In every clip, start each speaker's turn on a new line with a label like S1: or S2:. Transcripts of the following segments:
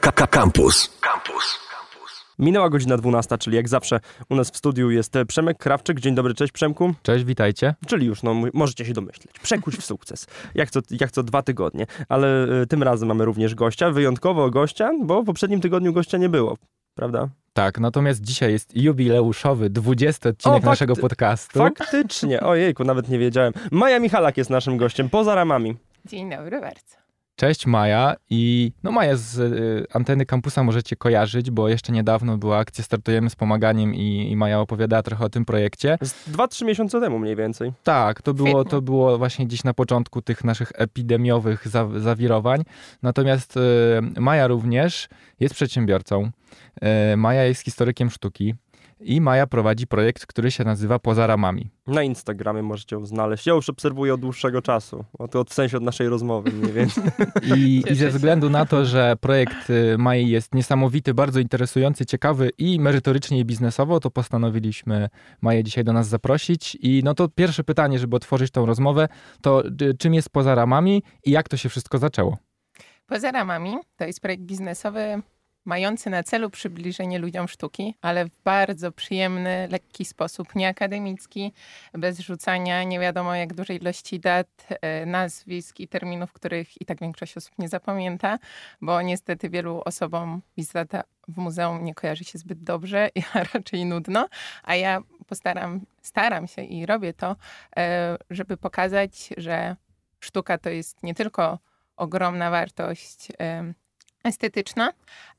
S1: Campus. Campus.
S2: Minęła godzina 12, czyli jak zawsze u nas w studiu jest e, Przemek Krawczyk. Dzień dobry, cześć Przemku.
S3: Cześć, witajcie.
S2: Czyli już, no możecie się domyśleć. Przekuć w sukces. Jak co, jak co dwa tygodnie. Ale y, tym razem mamy również gościa, wyjątkowo gościa, bo w poprzednim tygodniu gościa nie było. Prawda?
S3: Tak, natomiast dzisiaj jest jubileuszowy 20 odcinek
S2: O,
S3: naszego podcastu.
S2: Faktycznie. Ojejku, nawet nie wiedziałem. Maja Michalak jest naszym gościem, poza ramami.
S4: Dzień dobry bardzo.
S3: Cześć Maja i no Maja z y, anteny kampusa możecie kojarzyć, bo jeszcze niedawno była akcja Startujemy z pomaganiem i, i Maja opowiadała trochę o tym projekcie.
S2: Z Dwa, trzy miesiące temu mniej więcej.
S3: Tak, to było, to było właśnie gdzieś na początku tych naszych epidemiowych za, zawirowań. Natomiast y, Maja również jest przedsiębiorcą. Y, Maja jest historykiem sztuki i Maja prowadzi projekt, który się nazywa Poza ramami.
S2: Na Instagramie możecie ją znaleźć. Ja już obserwuję od dłuższego czasu. Od, od w sensie od naszej rozmowy mniej więcej.
S3: I, I ze względu na to, że projekt y, Mai jest niesamowity, bardzo interesujący, ciekawy i merytorycznie i biznesowo, to postanowiliśmy Maję dzisiaj do nas zaprosić. I no to pierwsze pytanie, żeby otworzyć tą rozmowę, to y, czym jest poza ramami i jak to się wszystko zaczęło?
S4: Poza ramami to jest projekt biznesowy mający na celu przybliżenie ludziom sztuki, ale w bardzo przyjemny, lekki sposób, nieakademicki, bez rzucania nie wiadomo jak dużej ilości dat, e, nazwisk i terminów, których i tak większość osób nie zapamięta, bo niestety wielu osobom wizyta w muzeum nie kojarzy się zbyt dobrze, a raczej nudno, a ja postaram, staram się i robię to, e, żeby pokazać, że sztuka to jest nie tylko ogromna wartość estetyczna,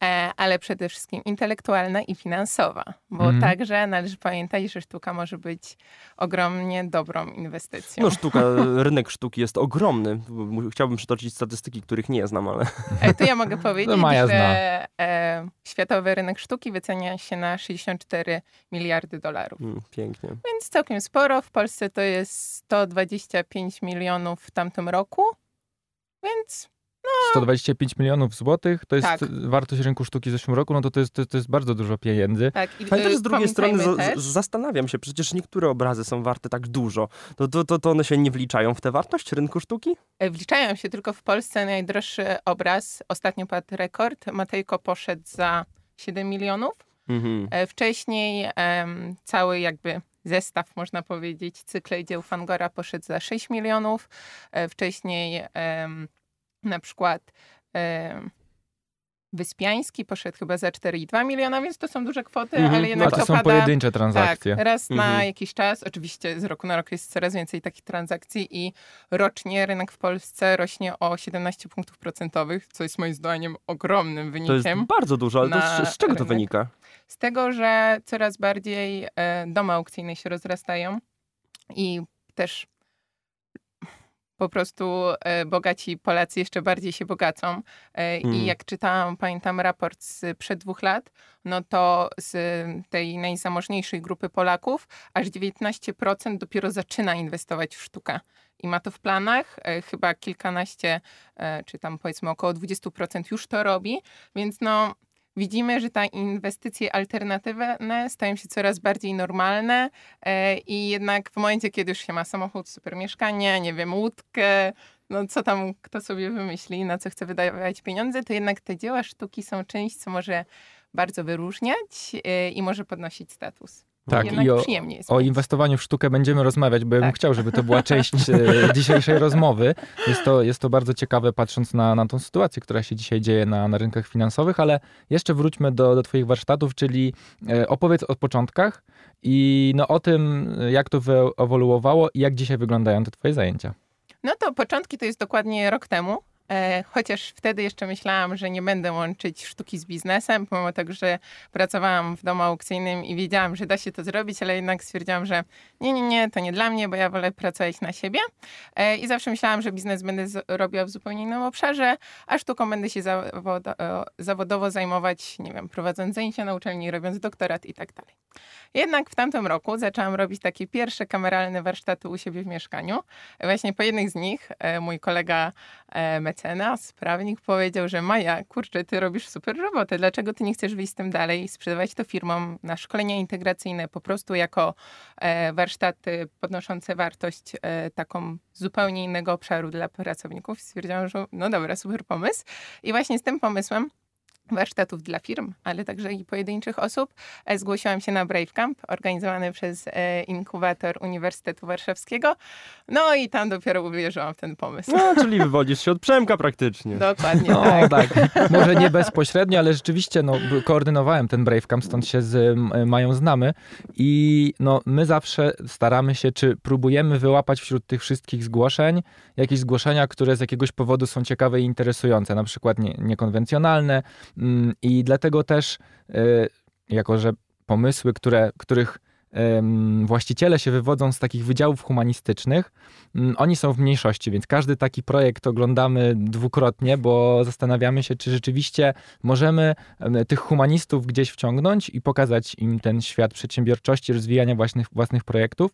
S4: e, ale przede wszystkim intelektualna i finansowa, bo
S3: Mhm.
S4: także należy pamiętać, że sztuka może być ogromnie dobrą inwestycją.
S2: No sztuka, rynek sztuki jest ogromny. Chciałbym przytoczyć statystyki, których nie znam, ale
S4: E, Tu ja mogę powiedzieć,
S3: zna.
S4: że e, światowy rynek sztuki wycenia się na 64 miliardy dolarów.
S2: mm, pięknie.
S4: Więc całkiem sporo. W Polsce to jest 125 milionów w tamtym roku. Więc
S3: 125 milionów złotych to jest
S4: Tak.
S3: wartość rynku sztuki w zeszłym roku, no to to jest, to, to jest bardzo dużo pieniędzy.
S4: tak. I,
S2: Ale też
S4: y,
S2: z drugiej strony
S4: też,
S2: z- zastanawiam się, przecież niektóre obrazy są warte tak dużo. To, to, to, to one się nie wliczają w tę wartość rynku sztuki?
S4: E, Wliczają się tylko w Polsce najdroższy obraz. Ostatnio padł rekord. Matejko poszedł za 7 milionów.
S2: Mhm.
S4: E, Wcześniej em, cały jakby zestaw, można powiedzieć, cykle dzieł Fangora poszedł za 6 milionów. E, Wcześniej em, na przykład Wyspiański poszedł chyba za 4,2 miliona, więc to są duże kwoty,
S2: Mhm.
S4: ale
S2: No,
S4: jednak
S3: A to
S4: to
S3: są
S4: pada...
S3: pojedyncze
S4: Tak,
S3: transakcje.
S4: raz na
S2: Mhm.
S4: jakiś czas. Oczywiście z roku na rok jest coraz więcej takich transakcji i rocznie rynek w Polsce rośnie o 17 punktów procentowych, co jest moim zdaniem ogromnym
S2: To jest
S4: wynikiem.
S2: bardzo dużo, ale to z, z czego to
S4: rynek.
S2: wynika?
S4: Z tego, że coraz bardziej e, domy aukcyjne się rozrastają i też po prostu e, bogaci Polacy jeszcze bardziej się bogacą. E,
S2: Mm.
S4: I jak czytałam, pamiętam raport z przed dwóch lat, no to z tej najzamożniejszej grupy Polaków aż 19% dopiero zaczyna inwestować w sztukę. I ma to w planach, e, chyba kilkanaście, czy tam powiedzmy około 20% już to robi, więc no widzimy, że te inwestycje alternatywne stają się coraz bardziej normalne e, i jednak w momencie, kiedy już się ma samochód, super mieszkanie, nie wiem, łódkę, no co tam kto sobie wymyśli, na co chce wydawać pieniądze, to jednak te dzieła sztuki są czymś, co może bardzo wyróżniać e, i może podnosić status.
S3: Tak,
S4: jednak
S3: i o, o inwestowaniu w sztukę będziemy rozmawiać, bo ja bym
S4: Tak.
S3: chciał, żeby to była część e, dzisiejszej rozmowy. Jest to, jest to bardzo ciekawe, patrząc na, na tą sytuację, która się dzisiaj dzieje na, na rynkach finansowych, ale jeszcze wróćmy do, do Twoich warsztatów, czyli e, opowiedz o początkach i no, o tym, jak to wyewoluowało i jak dzisiaj wyglądają te Twoje zajęcia.
S4: No to początki to jest dokładnie rok temu. E, chociaż wtedy jeszcze myślałam, że nie będę łączyć sztuki z biznesem, pomimo tego, że pracowałam w domu aukcyjnym i wiedziałam, że da się to zrobić, ale jednak stwierdziłam, że nie, nie, nie, to nie dla mnie, bo ja wolę pracować na siebie. E, I zawsze myślałam, że biznes będę robiła w zupełnie innym obszarze, a sztuką będę się e, zawodowo zajmować, nie wiem, prowadząc zajęcia na uczelni, robiąc doktorat i tak dalej. Jednak w tamtym roku zaczęłam robić takie pierwsze kameralne warsztaty u siebie w mieszkaniu. Właśnie po jednych z nich mój kolega e, mecenas, prawnik powiedział, że Maja, kurczę, ty robisz super robotę, dlaczego ty nie chcesz wyjść z tym dalej i sprzedawać to firmom na szkolenia integracyjne po prostu jako e, warsztaty podnoszące wartość e, taką zupełnie innego obszaru dla pracowników. Stwierdziłam, że no dobra, super pomysł. I właśnie z tym pomysłem warsztatów dla firm, ale także i pojedynczych osób. E, Zgłosiłam się na Brave Camp, organizowany przez e, inkubator Uniwersytetu Warszawskiego. No i tam dopiero uwierzyłam w ten pomysł.
S2: No, czyli wywodzisz się od Przemka praktycznie.
S4: Dokładnie
S3: No
S4: tak.
S3: tak. Może nie bezpośrednio, ale rzeczywiście no, koordynowałem ten Brave Camp, stąd się z Mają znamy. I no, my zawsze staramy się, czy próbujemy wyłapać wśród tych wszystkich zgłoszeń jakieś zgłoszenia, które z jakiegoś powodu są ciekawe i interesujące, na przykład nie, niekonwencjonalne. Mm, I dlatego też, y, jako że pomysły, które, których właściciele się wywodzą z takich wydziałów humanistycznych, mm, oni są w mniejszości, więc każdy taki projekt oglądamy dwukrotnie, bo zastanawiamy się, czy rzeczywiście możemy em, tych humanistów gdzieś wciągnąć i pokazać im ten świat przedsiębiorczości, rozwijania własnych, własnych projektów.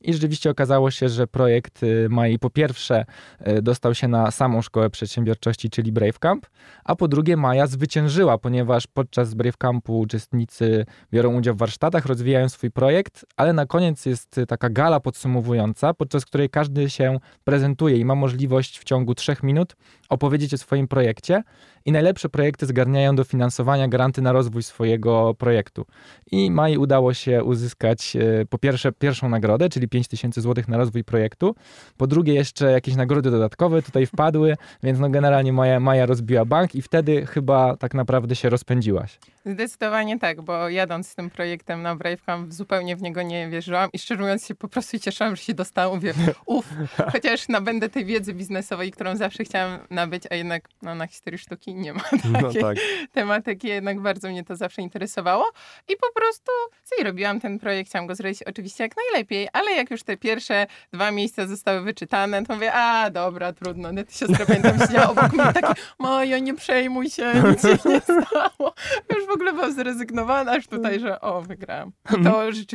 S3: I rzeczywiście okazało się, że projekt y, Mai po pierwsze y, dostał się na samą szkołę przedsiębiorczości, czyli Brave Camp, a po drugie Maja zwyciężyła, ponieważ podczas Brave Campu uczestnicy biorą udział w warsztatach, rozwijają swój projekt, ale na koniec jest taka gala podsumowująca, podczas której każdy się prezentuje i ma możliwość w ciągu trzech minut opowiedzieć o swoim projekcie i najlepsze projekty zgarniają dofinansowania granty na rozwój swojego projektu. I Mai udało się uzyskać e, po pierwsze pierwszą nagrodę, czyli 5000 zł na rozwój projektu, po drugie jeszcze jakieś nagrody dodatkowe tutaj wpadły, więc no generalnie Maja, Maja rozbiła bank i wtedy chyba tak naprawdę się rozpędziłaś.
S4: Zdecydowanie tak, bo jadąc z tym projektem na Brave Camp zupełnie w niego nie wierzyłam i szczerze mówiąc się po prostu cieszyłam, że się dostałam. Mówię, uff, chociaż nabędę tej wiedzy biznesowej, którą zawsze chciałam nabyć, a jednak no, na historii sztuki nie ma
S2: No
S4: takiej
S2: tak.
S4: tematyki, jednak bardzo mnie to zawsze interesowało i po prostu sobie robiłam ten projekt, chciałam go zrobić oczywiście jak najlepiej, ale jak już te pierwsze dwa miejsca zostały wyczytane, to mówię, a dobra, trudno, no, ty siostra pamiętam siedziała obok mnie taki, Maja, nie przejmuj się, nic się nie stało. Już w ogóle byłam zrezygnowana, aż tutaj, że o, wygrałam. I to rzeczywiście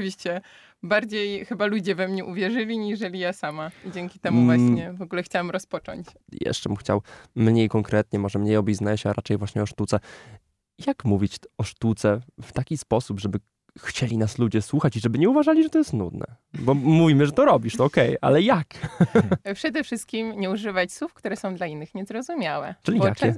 S4: bardziej chyba ludzie we mnie uwierzyli, niżeli ja sama. I dzięki temu
S2: Mm.
S4: właśnie w ogóle chciałam rozpocząć.
S2: Jeszcze bym chciał mniej konkretnie, może mniej o biznesie, a raczej właśnie o sztuce. Jak mówić o sztuce w taki sposób, żeby chcieli nas ludzie słuchać i żeby nie uważali, że to jest nudne? Bo mówimy, że to robisz, to okej, ale jak?
S4: Przede wszystkim nie używać słów, które są dla innych niezrozumiałe.
S2: Czyli jakie?
S4: czas-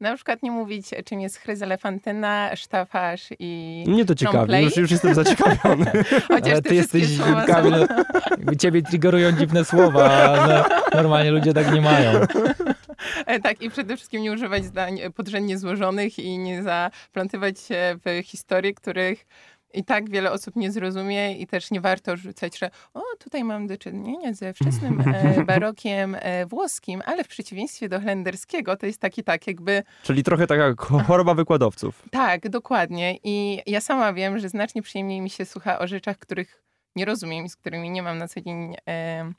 S4: Na przykład nie mówić, czym jest chryzelefantyna, sztafaż i...
S2: Mnie to ciekawi,
S4: Play?
S2: już, już jestem zaciekawiony.
S4: Chociaż
S3: Ale
S4: te
S3: ty jesteś,
S4: słowa
S3: Kamil,
S4: są...
S3: jakby ciebie triggerują dziwne słowa, ale normalnie ludzie tak nie mają.
S4: E, Tak, i przede wszystkim nie używać zdań podrzędnie złożonych i nie zaplątywać się w historie, których i tak wiele osób nie zrozumie i też nie warto rzucać, że o, tutaj mam do czynienia ze wczesnym e, barokiem e, włoskim, ale w przeciwieństwie do holenderskiego to jest taki tak jakby
S2: Czyli trochę taka cho- choroba wykładowców.
S4: Tak, dokładnie. I ja sama wiem, że znacznie przyjemniej mi się słucha o rzeczach, których nie rozumiem i z którymi nie mam na co dzień e,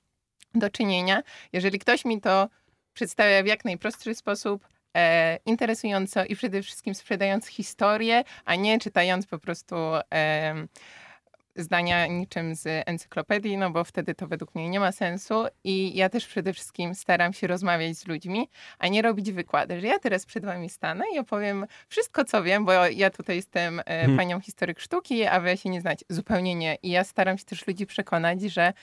S4: do czynienia. Jeżeli ktoś mi to przedstawia w jak najprostszy sposób, e, interesująco i przede wszystkim sprzedając historię, a nie czytając po prostu e, zdania niczym z encyklopedii, no bo wtedy to według mnie nie ma sensu. I ja też przede wszystkim staram się rozmawiać z ludźmi, a nie robić wykłady, że ja teraz przed wami stanę i opowiem wszystko, co wiem, bo ja tutaj jestem
S2: Mhm.
S4: panią historyk sztuki, a wy się nie znacie. Zupełnie nie. I ja staram się też ludzi przekonać, że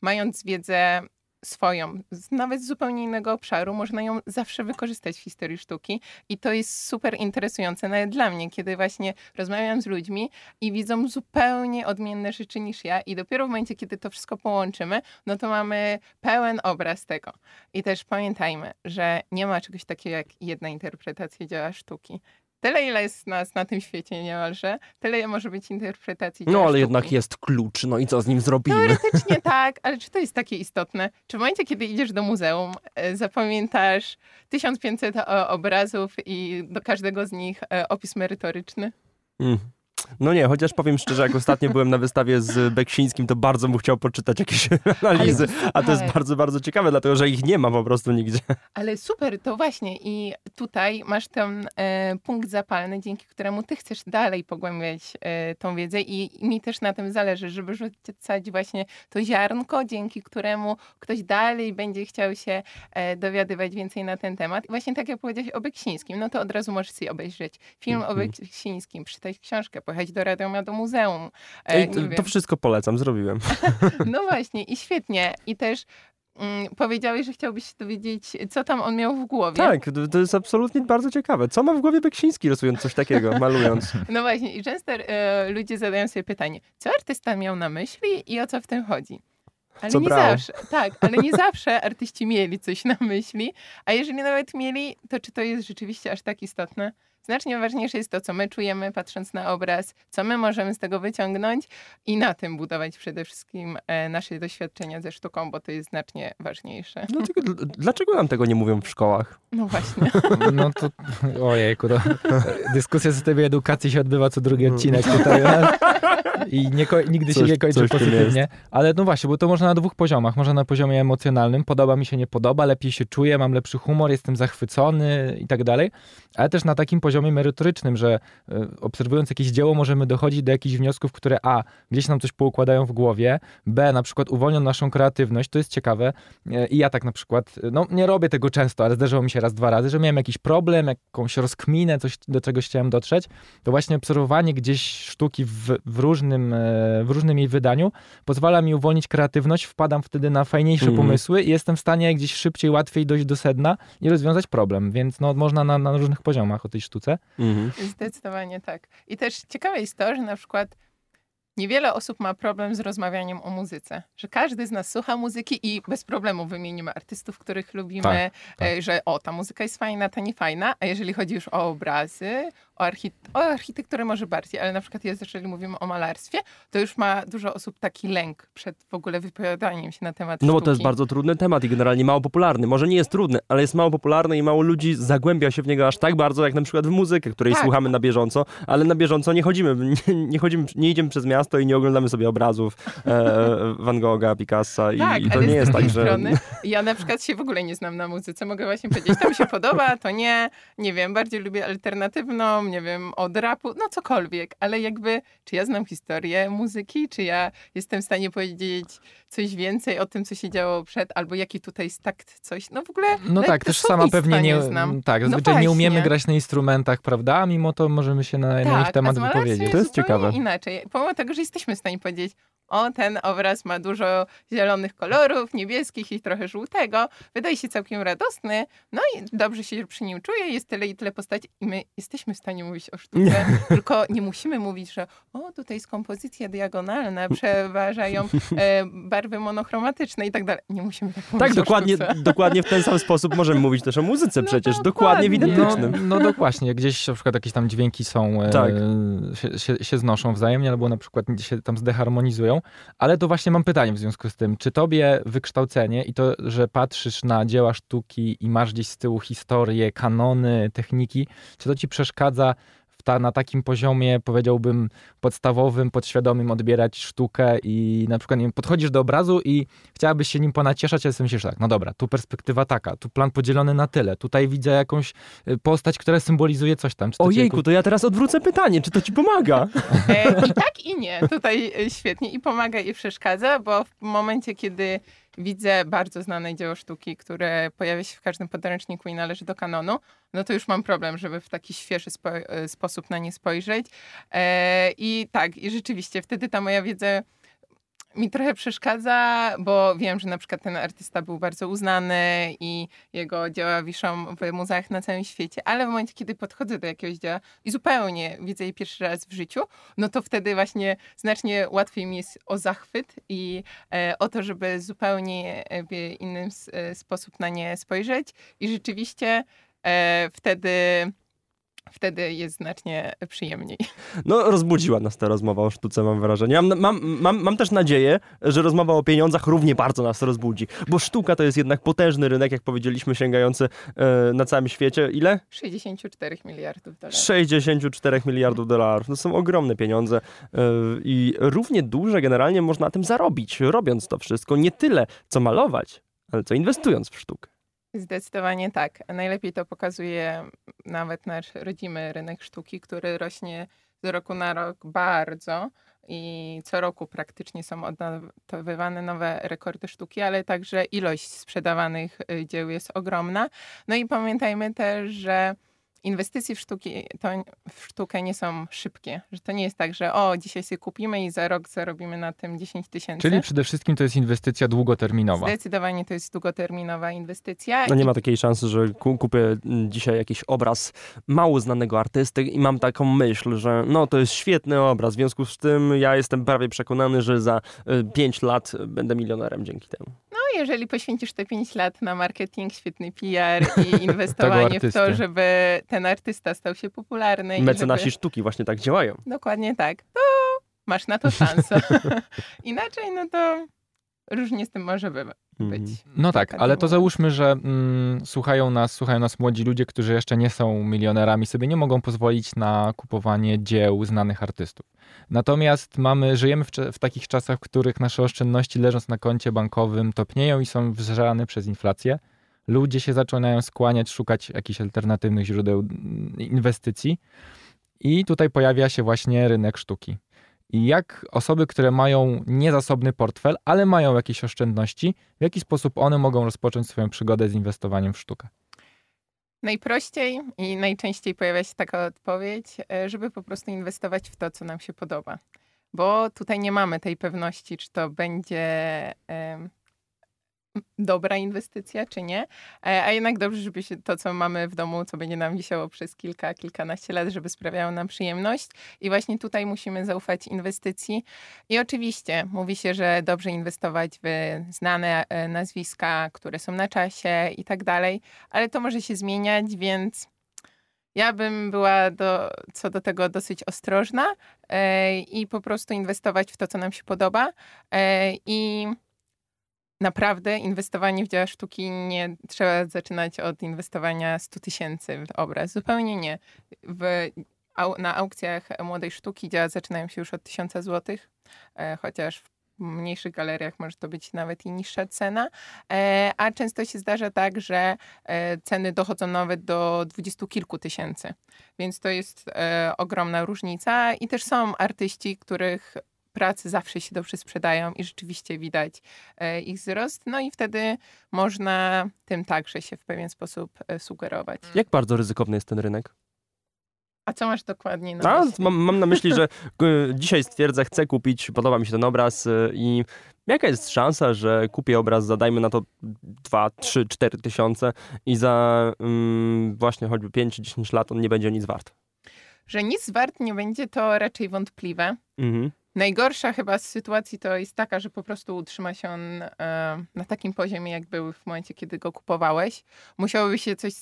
S4: mając wiedzę swoją, nawet z zupełnie innego obszaru, można ją zawsze wykorzystać w historii sztuki. I to jest super interesujące nawet dla mnie, kiedy właśnie rozmawiam z ludźmi i widzą zupełnie odmienne rzeczy niż ja. I dopiero w momencie, kiedy to wszystko połączymy, no to mamy pełen obraz tego. I też pamiętajmy, że nie ma czegoś takiego jak jedna interpretacja dzieła sztuki. Tyle, ile jest nas na tym świecie niemalże, tyle może być interpretacji
S2: No ale
S4: sztuki.
S2: jednak jest klucz, no i co z nim zrobimy?
S4: Teoretycznie tak, ale czy to jest takie istotne? Czy w momencie, kiedy idziesz do muzeum, e, zapamiętasz 1500 o- obrazów i do każdego z nich e, opis merytoryczny?
S2: Mm. No nie, chociaż powiem szczerze, jak ostatnio byłem na wystawie z Beksińskim, to bardzo bym chciał poczytać jakieś analizy. A to jest bardzo, bardzo ciekawe, dlatego że ich nie ma po prostu nigdzie.
S4: Ale super, to właśnie i tutaj masz ten e, punkt zapalny, dzięki któremu ty chcesz dalej pogłębiać e, tą wiedzę i, i mi też na tym zależy, żeby rzucać właśnie to ziarnko, dzięki któremu ktoś dalej będzie chciał się e, dowiadywać więcej na ten temat. I właśnie tak jak powiedziałeś o Beksińskim, no to od razu możesz sobie obejrzeć film o
S2: Mhm.
S4: Beksińskim, przeczytać książkę, pojechać do Radomia do muzeum. E,
S2: to, to wszystko polecam, zrobiłem.
S4: No właśnie, i świetnie. I też mm, powiedziałeś, że chciałbyś się dowiedzieć, co tam on miał w głowie.
S2: Tak, to, to jest absolutnie bardzo ciekawe. Co ma w głowie Beksiński rysując coś takiego, malując?
S4: No właśnie, i często e, ludzie zadają sobie pytanie, co artysta miał na myśli i o co w tym chodzi. Ale
S2: Co
S4: nie
S2: brał?
S4: zawsze, tak, ale nie zawsze artyści mieli coś na myśli, a jeżeli nawet mieli, to czy to jest rzeczywiście aż tak istotne? Znacznie ważniejsze jest to, co my czujemy, patrząc na obraz, co my możemy z tego wyciągnąć i na tym budować przede wszystkim e, nasze doświadczenia ze sztuką, bo to jest znacznie ważniejsze.
S2: Dlaczego, dl- dlaczego nam tego nie mówią w szkołach?
S4: No właśnie.
S3: No to, ojejku, to dyskusja w systemie edukacji się odbywa co drugi odcinek tutaj. I nie, nigdy się
S2: Coś-
S3: nie kończy pozytywnie. Ale no właśnie, bo to można na dwóch poziomach. Można na poziomie emocjonalnym, podoba mi się, nie podoba, lepiej się czuję, mam lepszy humor, jestem zachwycony i tak dalej. Ale też na takim poziomie merytorycznym, że e, obserwując jakieś dzieło możemy dochodzić do jakichś wniosków, które a, gdzieś nam coś poukładają w głowie, b, na przykład uwolnią naszą kreatywność, to jest ciekawe. E, I ja tak na przykład, no nie robię tego często, ale zdarzyło mi się raz, dwa razy, że miałem jakiś problem, jakąś rozkminę, coś do czegoś chciałem dotrzeć, to właśnie obserwowanie gdzieś sztuki w, w, różnym, e, w różnym jej wydaniu pozwala mi uwolnić kreatywność, wpadam wtedy na fajniejsze
S2: Mhm.
S3: pomysły i jestem w stanie gdzieś szybciej, łatwiej dojść do sedna i rozwiązać problem, więc no, można na, na różnych poziomach o tej sztuce.
S2: Mhm.
S4: Zdecydowanie tak. I też ciekawe jest to, że na przykład niewiele osób ma problem z rozmawianiem o muzyce. Że każdy z nas słucha muzyki i bez problemu wymienimy artystów, których lubimy,
S3: Tak, tak.
S4: e, że o, ta muzyka jest fajna, ta nie fajna. A jeżeli chodzi już o obrazy, o, archi- o architekturę może bardziej, ale na przykład jest, jeżeli mówimy o malarstwie, to już ma dużo osób taki lęk przed w ogóle wypowiadaniem się na temat
S2: No bo
S4: sztuki.
S2: to jest bardzo trudny temat i generalnie mało popularny. Może nie jest trudny, ale jest mało popularny i mało ludzi zagłębia się w niego aż tak bardzo, jak na przykład w muzykę, której
S4: Tak.
S2: słuchamy na bieżąco, ale na bieżąco nie chodzimy, nie, nie chodzimy, nie idziemy przez miasto i nie oglądamy sobie obrazów e, Van Gogha, Picassa i,
S4: Tak,
S2: i to
S4: ale
S2: nie
S4: z
S2: jest tak, że...
S4: strony ja na przykład się w ogóle nie znam na muzyce. Mogę właśnie powiedzieć, to mi się podoba, to nie. Nie wiem, bardziej lubię alternatywną, nie wiem, od rapu, no cokolwiek. Ale jakby, czy ja znam historię muzyki, czy ja jestem w stanie powiedzieć coś więcej o tym, co się działo przed, albo jaki tutaj jest takt, coś. No w ogóle
S3: No tak, też sama pewnie nie,
S4: znam.
S3: tak,
S4: No
S3: zazwyczaj nie umiemy grać na instrumentach, prawda? A mimo to możemy się na, na ich
S4: Tak,
S3: temat wypowiedzieć.
S2: To jest ciekawe.
S4: inaczej. Pomimo tego, że jesteśmy w stanie powiedzieć, o, ten obraz ma dużo zielonych kolorów, niebieskich i trochę żółtego, wydaje się całkiem radosny, no i dobrze się przy nim czuję, jest tyle i tyle postaci i my jesteśmy w stanie mówić o sztuce, tylko nie musimy mówić, że o, tutaj jest kompozycja diagonalna, przeważają e, barwy monochromatyczne i tak dalej. Nie musimy tak mówić
S2: Tak,
S4: o
S2: dokładnie, dokładnie w ten sam sposób możemy mówić też o muzyce
S4: No
S2: przecież,
S4: dokładnie.
S2: dokładnie w
S3: No,
S2: identycznym.
S3: no dokładnie, gdzieś na przykład jakieś tam dźwięki są, e,
S2: Tak.
S3: się, się, się znoszą wzajemnie, albo na przykład się tam zdeharmonizują, ale to właśnie mam pytanie w związku z tym, czy tobie wykształcenie i to, że patrzysz na dzieła sztuki i masz gdzieś z tyłu historię, kanony, techniki, czy to ci przeszkadza ta, na takim poziomie, powiedziałbym, podstawowym, podświadomym odbierać sztukę i na przykład, nie wiem, podchodzisz do obrazu i chciałabyś się nim ponacieszać, ale sobie myślisz tak, no dobra, tu perspektywa taka, tu plan podzielony na tyle, tutaj widzę jakąś y, postać, która symbolizuje coś tam. Czy to cię
S2: Ojejku, to ja teraz odwrócę pytanie, czy to ci pomaga?
S4: E, I tak i nie. Tutaj e, świetnie i pomaga i przeszkadza, bo w momencie, kiedy widzę bardzo znane dzieło sztuki, które pojawia się w każdym podręczniku i należy do kanonu, no to już mam problem, żeby w taki świeży spo, e, sposób na nie spojrzeć. E, I tak, i rzeczywiście wtedy ta moja wiedza mi trochę przeszkadza, bo wiem, że na przykład ten artysta był bardzo uznany i jego dzieła wiszą w muzeach na całym świecie, ale w momencie, kiedy podchodzę do jakiegoś dzieła i zupełnie widzę je pierwszy raz w życiu, no to wtedy właśnie znacznie łatwiej mi jest o zachwyt i e, o to, żeby zupełnie w inny e, sposób na nie spojrzeć. I rzeczywiście e, wtedy wtedy jest znacznie przyjemniej.
S2: No, rozbudziła nas ta rozmowa o sztuce, mam wrażenie. Mam, mam, mam, mam też nadzieję, że rozmowa o pieniądzach równie bardzo nas rozbudzi, bo sztuka to jest jednak potężny rynek, jak powiedzieliśmy, sięgający e, na całym świecie. Ile?
S4: 64 miliardów dolarów.
S2: 64 miliardów dolarów. To są ogromne pieniądze e, i równie duże generalnie można na tym zarobić, robiąc to wszystko. Nie tyle, co malować, ale co inwestując w sztukę.
S4: Zdecydowanie tak. Najlepiej to pokazuje nawet nasz rodzimy rynek sztuki, który rośnie z roku na rok bardzo i co roku praktycznie są odnotowywane nowe rekordy sztuki, ale także ilość sprzedawanych y, dzieł jest ogromna. No i pamiętajmy też, że inwestycje w, sztuki, to, w sztukę nie są szybkie. Że to nie jest tak, że o, dzisiaj sobie kupimy i za rok zarobimy na tym 10 tysięcy.
S3: Czyli przede wszystkim to jest inwestycja długoterminowa.
S4: Zdecydowanie to jest długoterminowa inwestycja.
S2: No nie ma takiej szansy, że kupię dzisiaj jakiś obraz mało znanego artysty i mam taką myśl, że no to jest świetny obraz, w związku z tym ja jestem prawie przekonany, że za 5 y, lat będę milionerem dzięki temu.
S4: No jeżeli poświęcisz te 5 lat na marketing, świetny PR i inwestowanie w to, żeby ten artysta stał się popularny.
S2: Mecenasi
S4: żeby...
S2: sztuki właśnie tak działają.
S4: Dokładnie tak. To masz na to szansę. Inaczej, no to różnie z tym może bywać.
S3: Mhm. No tak, ale to załóżmy, że mm, słuchają nas, słuchają nas młodzi ludzie, którzy jeszcze nie są milionerami, sobie nie mogą pozwolić na kupowanie dzieł znanych artystów. Natomiast mamy, żyjemy w, w takich czasach, w których nasze oszczędności leżąc na koncie bankowym topnieją i są wżerane przez inflację. Ludzie się zaczynają skłaniać, szukać jakichś alternatywnych źródeł mm, inwestycji. I tutaj pojawia się właśnie rynek sztuki. Jak osoby, które mają niezasobny portfel, ale mają jakieś oszczędności, w jaki sposób one mogą rozpocząć swoją przygodę z inwestowaniem w sztukę?
S4: Najprościej i najczęściej pojawia się taka odpowiedź, e, żeby po prostu inwestować w to, co nam się podoba. Bo tutaj nie mamy tej pewności, czy to będzie dobra inwestycja, czy nie. E, a jednak dobrze, żeby się to, co mamy w domu, co będzie nam wisiało przez kilka, kilkanaście lat, żeby sprawiało nam przyjemność. I właśnie tutaj musimy zaufać inwestycji. I oczywiście mówi się, że dobrze inwestować w znane e, nazwiska, które są na czasie i tak dalej, ale to może się zmieniać, więc ja bym była do, co do tego dosyć ostrożna e, i po prostu inwestować w to, co nam się podoba. I naprawdę inwestowanie w dzieła sztuki nie trzeba zaczynać od inwestowania 100 tysięcy w obraz. Zupełnie nie. W, na aukcjach młodej sztuki dzieła zaczynają się już od 1000 zł, e, chociaż w mniejszych galeriach może to być nawet i niższa cena, e, a często się zdarza tak, że e, ceny dochodzą nawet do dwudziestu kilku tysięcy. Więc to jest ogromna różnica i też są artyści, których pracy zawsze się dobrze sprzedają i rzeczywiście widać e, ich wzrost. No i wtedy można tym także się w pewien sposób e, sugerować.
S2: Jak bardzo ryzykowny jest ten rynek?
S4: A co masz dokładnie na myśli?
S2: Mam, mam na myśli, że e, dzisiaj stwierdzę, chcę kupić, podoba mi się ten obraz i jaka jest szansa, że kupię obraz za dajmy na to 2, 3, 4 tysiące i za um, właśnie choćby 5 czy 10 lat on nie będzie nic wart?
S4: Że nic wart nie będzie, to raczej wątpliwe. Mhm. Najgorsza chyba z sytuacji to jest taka, że po prostu utrzyma się on e, na takim poziomie, jak był w momencie, kiedy go kupowałeś. Musiałoby się coś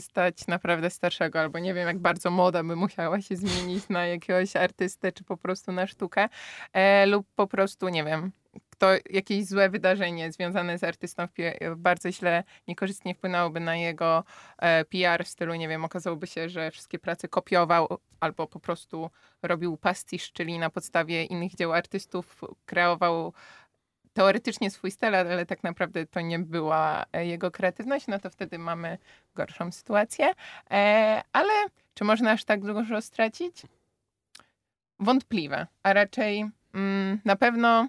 S4: stać naprawdę starszego, albo nie wiem, jak bardzo moda by musiała się zmienić na jakiegoś artystę, czy po prostu na sztukę, e, lub po prostu, nie wiem, kto, jakieś złe wydarzenie związane z artystą bardzo źle, niekorzystnie wpłynęłoby na jego e, PR w stylu, nie wiem, okazałoby się, że wszystkie prace kopiował albo po prostu robił pastisz, czyli na podstawie innych dzieł artystów kreował teoretycznie swój styl, ale tak naprawdę to nie była e, jego kreatywność, no to wtedy mamy gorszą sytuację. E, ale czy można aż tak dużo stracić? Wątpliwe, a raczej mm, na pewno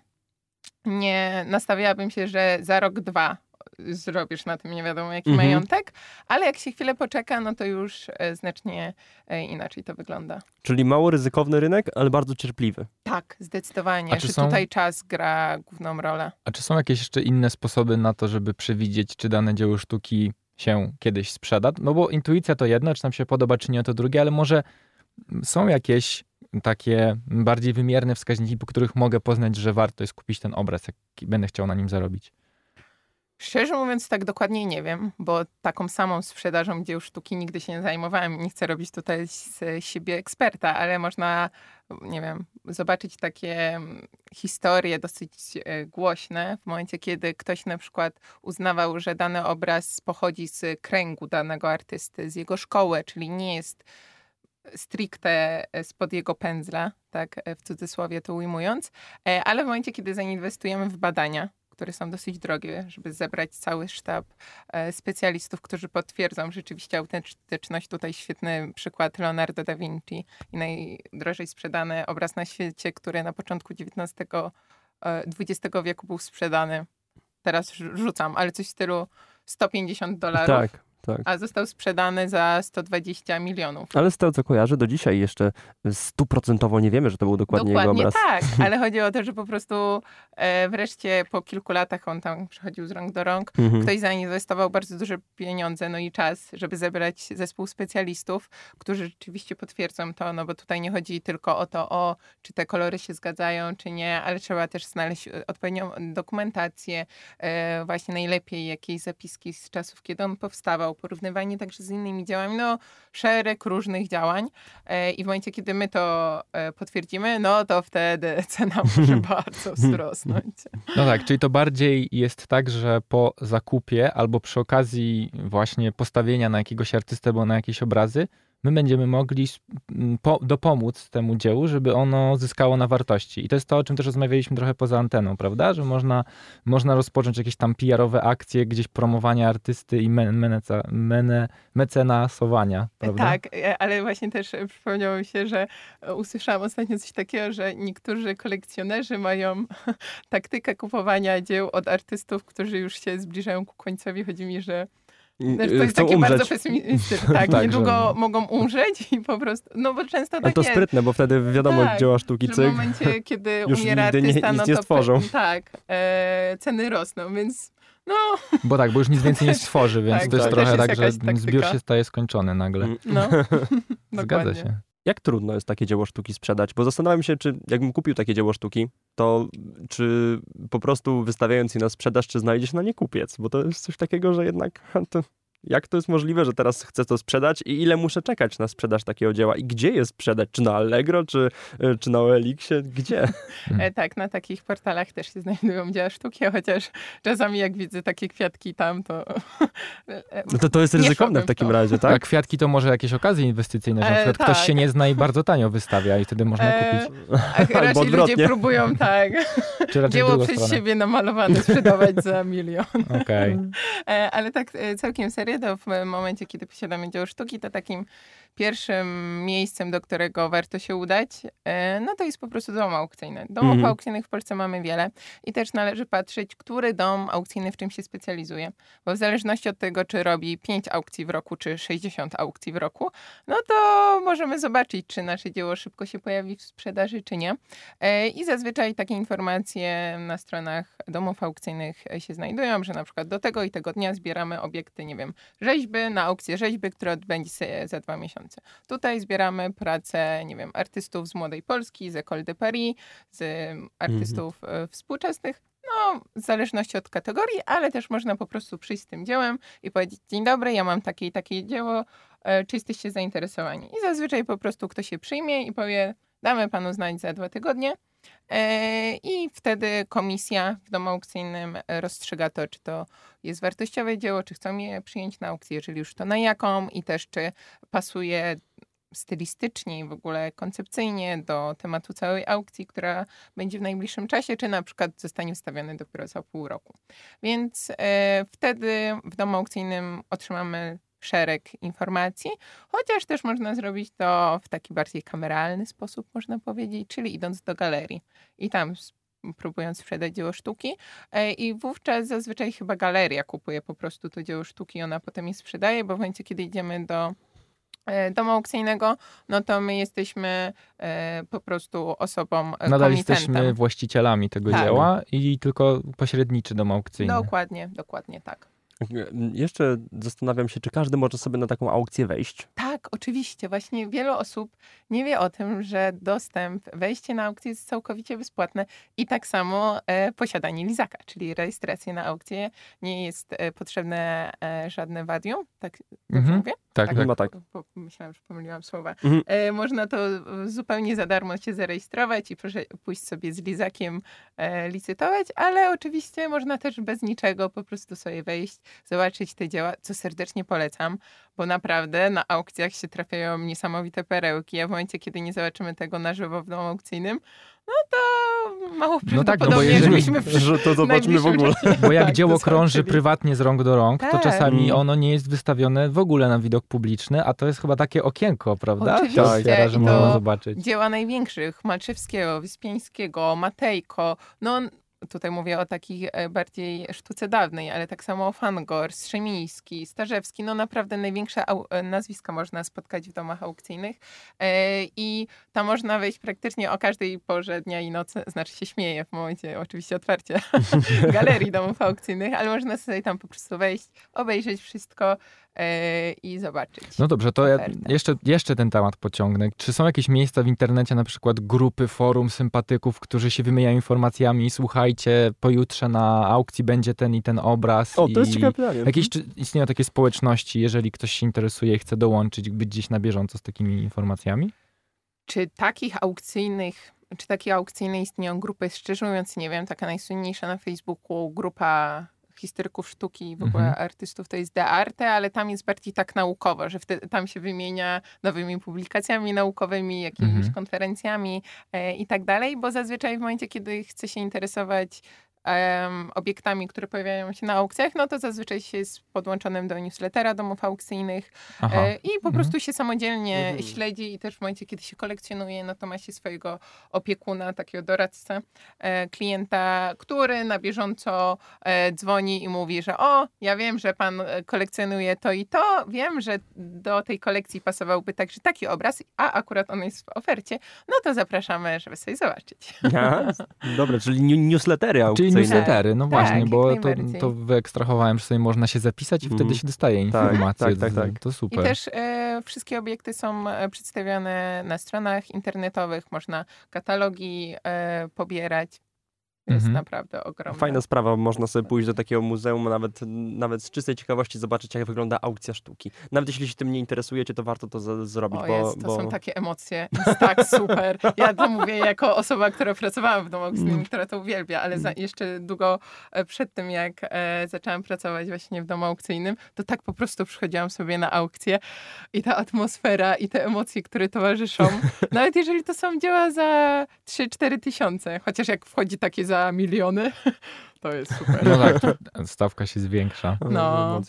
S4: nie nastawiałabym się, że za rok, dwa zrobisz na tym nie wiadomo jaki mhm. majątek, ale jak się chwilę poczeka, no to już e, znacznie e, inaczej to wygląda.
S2: Czyli mało ryzykowny rynek, ale bardzo cierpliwy.
S4: Tak, zdecydowanie. A czy są... tutaj czas gra główną rolę.
S3: A czy są jakieś jeszcze inne sposoby na to, żeby przewidzieć, czy dane dzieło sztuki się kiedyś sprzeda? No bo intuicja to jedno, czy nam się podoba, czy nie, to drugie, ale może są jakieś takie bardziej wymierne wskaźniki, po których mogę poznać, że warto jest kupić ten obraz, jak będę chciał na nim zarobić?
S4: Szczerze mówiąc, tak dokładnie nie wiem, bo taką samą sprzedażą dzieł sztuki nigdy się nie zajmowałem. Nie chcę robić tutaj z siebie eksperta, ale można, nie wiem, zobaczyć takie mm, historie dosyć e, głośne w momencie, kiedy ktoś na przykład uznawał, że dany obraz pochodzi z kręgu danego artysty, z jego szkoły, czyli nie jest stricte e, spod jego pędzla, tak e, w cudzysłowie to ujmując, e, ale w momencie, kiedy zainwestujemy w badania, które są dosyć drogie, żeby zebrać cały sztab specjalistów, którzy potwierdzą rzeczywiście autentyczność. Tutaj świetny przykład Leonardo da Vinci i najdrożej sprzedany obraz na świecie, który na początku XIX, XX wieku był sprzedany. Teraz rzucam, ale coś w stylu 150 dolarów.
S2: Tak Tak.
S4: a został sprzedany za 120 milionów.
S2: Ale z tego co kojarzę, do dzisiaj jeszcze stuprocentowo nie wiemy, że to był dokładnie, jego obraz.
S4: tak, ale chodzi o to, że po prostu e, wreszcie po kilku latach on tam przechodził z rąk do rąk.
S2: Mhm.
S4: Ktoś zainwestował bardzo duże pieniądze, no i czas, żeby zebrać zespół specjalistów, którzy rzeczywiście potwierdzą to, no bo tutaj nie chodzi tylko o to, o czy te kolory się zgadzają, czy nie, ale trzeba też znaleźć e, odpowiednią dokumentację, e, właśnie najlepiej jakieś zapiski z czasów, kiedy on powstawał, porównywanie także z innymi działami, no szereg różnych działań e, i w momencie, kiedy my to e, potwierdzimy, no to wtedy cena może bardzo wzrosnąć.
S3: No tak, czyli to bardziej jest tak, że po zakupie albo przy okazji właśnie postawienia na jakiegoś artystę, bo na jakieś obrazy, my będziemy mogli po, dopomóc temu dziełu, żeby ono zyskało na wartości. I to jest to, o czym też rozmawialiśmy trochę poza anteną, prawda? Że można, można rozpocząć jakieś tam PR-owe akcje, gdzieś promowania artysty i men, meneca, mene, mecenasowania, prawda?
S4: Tak, e, ale właśnie też e, przypomniało mi się, że e, usłyszałam ostatnio coś takiego, że niektórzy kolekcjonerzy mają taktykę kupowania dzieł od artystów, którzy już się zbliżają ku końcowi. Chodzi mi, że to jest takie bardzo
S2: umrzeć.
S4: pesymistyczne. Tak,
S3: Tak,
S4: niedługo
S3: że-
S4: mogą umrzeć i po prostu, no bo często
S2: Ale
S4: tak
S2: to
S4: jest.
S2: sprytne, bo wtedy wiadomo,
S4: Tak,
S2: dzieła sztuki
S4: że w
S2: cyk.
S4: momencie, kiedy
S2: Już
S4: umiera
S2: nigdy nie-
S4: artysta,
S2: nic
S4: no
S2: nie
S4: to
S2: stworzą.
S4: tak, e, ceny rosną, więc no
S3: Bo tak, bo już nic więcej nie stworzy, więc
S4: Tak,
S3: to jest
S2: to
S3: trochę
S4: też jest
S3: tak, że
S4: taktyka.
S3: zbiór się staje skończony nagle.
S2: Mm.
S4: No,
S3: Zgadza się.
S2: Jak trudno jest takie dzieło sztuki sprzedać? Bo zastanawiam się, czy jakbym kupił takie dzieło sztuki, to czy po prostu wystawiając je na sprzedaż, czy znajdzie się na nie kupiec? Bo to jest coś takiego, że jednak to, jak to jest możliwe, że teraz chcę to sprzedać i ile muszę czekać na sprzedaż takiego dzieła? I gdzie je sprzedać? Czy na Allegro, czy, y, czy na OLX-ie? Gdzie?
S4: E, tak, na takich portalach też się znajdują dzieła sztuki, chociaż czasami jak widzę takie kwiatki tam, to... e,
S2: No to to jest ryzykowne w takim
S4: to.
S2: razie,
S3: A
S2: tak?
S3: kwiatki to może jakieś okazje inwestycyjne, że na
S4: E,
S3: przykład ktoś
S4: tak.
S3: się nie zna i bardzo tanio wystawia i wtedy można
S4: E,
S3: kupić.
S4: A raczej ludzie próbują tak
S3: Czy
S4: dzieło przez
S3: stronę?
S4: siebie namalowane sprzedawać za milion.
S3: Okej.
S4: E, Ale tak e, całkiem serio, to w momencie, kiedy posiadamy dzieło sztuki, to takim pierwszym miejscem, do którego warto się udać, e, no to jest po prostu dom aukcyjny. Domów
S2: Mhm.
S4: aukcyjnych w Polsce mamy wiele i też należy patrzeć, który dom aukcyjny w czym się specjalizuje. Bo w zależności od tego, czy robi 5 aukcji w roku, czy 60 aukcji w roku, no to możemy zobaczyć, czy nasze dzieło szybko się pojawi w sprzedaży, czy nie. E, I zazwyczaj takie informacje na stronach domów aukcyjnych e, się znajdują, że na przykład do tego i tego dnia zbieramy obiekty, nie wiem, rzeźby na aukcję rzeźby, która odbędzie się za dwa miesiące. Tutaj zbieramy pracę, nie wiem, artystów z Młodej Polski, z École de Paris, z artystów e, współczesnych. No, w zależności od kategorii, ale też można po prostu przyjść z tym dziełem i powiedzieć, dzień dobry, ja mam takie i takie dzieło, e, czy jesteście zainteresowani? I zazwyczaj po prostu ktoś się przyjmie i powie, damy panu znać za dwa tygodnie. E, I wtedy komisja w domu aukcyjnym e, rozstrzyga to, czy to jest wartościowe dzieło, czy chcą je przyjąć na aukcję, jeżeli już to na jaką i też czy pasuje stylistycznie i w ogóle koncepcyjnie do tematu całej aukcji, która będzie w najbliższym czasie, czy na przykład zostanie wystawiony dopiero za pół roku. Więc e, wtedy w domu aukcyjnym otrzymamy szereg informacji, chociaż też można zrobić to w taki bardziej kameralny sposób, można powiedzieć, czyli idąc do galerii i tam próbując sprzedać dzieło sztuki e, i wówczas zazwyczaj chyba galeria kupuje po prostu to dzieło sztuki i ona potem je sprzedaje, bo w momencie, kiedy idziemy do e, domu aukcyjnego, no to my jesteśmy e, po prostu osobą
S3: Nadal jesteśmy właścicielami tego
S4: Tak.
S3: dzieła i tylko pośredniczy dom aukcyjny.
S4: Dokładnie, dokładnie tak.
S2: Jeszcze zastanawiam się, czy każdy może sobie na taką aukcję wejść.
S4: Tak, oczywiście. Właśnie wiele osób nie wie o tym, że dostęp, wejście na aukcję jest całkowicie bezpłatne i tak samo e, posiadanie lizaka, czyli rejestracja na aukcję nie jest e, potrzebne e, żadne wadium, tak dobrze
S3: Mhm.
S4: mówię?
S3: Tak, tak.
S2: Chyba tak.
S4: po- po- Myślałam, że pomyliłam słowa.
S2: Mhm.
S4: E, można to zupełnie za darmo się zarejestrować i proszę pójść sobie z lizakiem e, licytować, ale oczywiście można też bez niczego po prostu sobie wejść, zobaczyć te dzieła, co serdecznie polecam, bo naprawdę na aukcjach się trafiają niesamowite perełki, a w momencie, kiedy nie zobaczymy tego na żywo w domu aukcyjnym, no to mało
S3: No tak, no bo jeżeli-
S2: Że to zobaczymy w ogóle.
S4: czasie-
S3: Bo jak
S4: tak,
S3: dzieło
S4: to
S3: krąży prywatnie z rąk do rąk, to
S4: Tak.
S3: czasami
S2: Mm.
S3: ono nie jest wystawione w ogóle na widok publiczny, a to jest chyba takie okienko, prawda?
S4: Oczywiście,
S3: To otwiera, że
S4: to-
S3: można zobaczyć.
S4: dzieła największych, Malczewskiego, Wyspiańskiego, Matejko, no tutaj mówię o takich e, bardziej sztuce dawnej, ale tak samo Fangor, Strzemiński, Starzewski, no naprawdę największe e, nazwiska można spotkać w domach aukcyjnych e, i tam można wejść praktycznie o każdej porze dnia i nocy, znaczy się śmieję w momencie oczywiście otwarcia galerii domów aukcyjnych, ale można sobie tam po prostu wejść, obejrzeć wszystko, i zobaczyć.
S3: No dobrze, to ja jeszcze, jeszcze ten temat pociągnę. Czy są jakieś miejsca w internecie, na przykład grupy, forum sympatyków, którzy się wymieniają informacjami, słuchajcie, pojutrze na aukcji będzie ten i ten obraz.
S2: O, to jest ciekawe pytanie.
S3: Jakieś, czy istnieją takie społeczności, jeżeli ktoś się interesuje i chce dołączyć, być gdzieś na bieżąco z takimi informacjami?
S4: Czy takich aukcyjnych czy takie aukcyjne istnieją grupy? Szczerze mówiąc, nie wiem. Taka najsłynniejsza na Facebooku grupa historyków sztuki i w ogóle mhm. artystów to jest De Arte, ale tam jest bardziej tak naukowo, że wtedy, tam się wymienia nowymi publikacjami naukowymi, jakimiś mhm. konferencjami e, i tak dalej, bo zazwyczaj w momencie, kiedy chce się interesować um, obiektami, które pojawiają się na aukcjach, no to zazwyczaj się jest podłączonym do newslettera domów aukcyjnych e, i po mhm. prostu się samodzielnie mhm. śledzi i też w momencie, kiedy się kolekcjonuje, no to ma się swojego opiekuna, takiego doradcę, e, klienta, który na bieżąco e, dzwoni i mówi, że o, ja wiem, że pan e, kolekcjonuje to i to, wiem, że do tej kolekcji pasowałby także taki obraz, a akurat on jest w ofercie, no to zapraszamy, żeby sobie zobaczyć.
S2: Ja? Dobra, czyli newslettery
S3: aukcyjne. Czyli newslettery, no właśnie, tak, bo to, to wyekstrahowałem, że sobie można się zapisać i wtedy mm. się dostaje tak, informacje. Tak, tak, tak, To super.
S4: I też e, wszystkie obiekty są e, przedstawione na stronach internetowych, można katalogi e, pobierać jest mhm. naprawdę ogromna.
S2: Fajna sprawa, można sobie pójść do takiego muzeum, nawet, nawet z czystej ciekawości zobaczyć, jak wygląda aukcja sztuki. Nawet jeśli się tym nie interesujecie, to warto to z- zrobić.
S4: O
S2: bo,
S4: jest, to
S2: bo...
S4: są takie emocje. Jest tak super. Ja to mówię jako osoba, która pracowała w domu aukcyjnym, mm. która to uwielbia, ale za, jeszcze długo e, przed tym, jak e, zaczęłam pracować właśnie w domu aukcyjnym, to tak po prostu przychodziłam sobie na aukcję i ta atmosfera i te emocje, które towarzyszą, nawet jeżeli to są dzieła za 3-4 tysiące, chociaż jak wchodzi takie za za miliony. To jest super.
S3: No tak, stawka się zwiększa.
S4: No.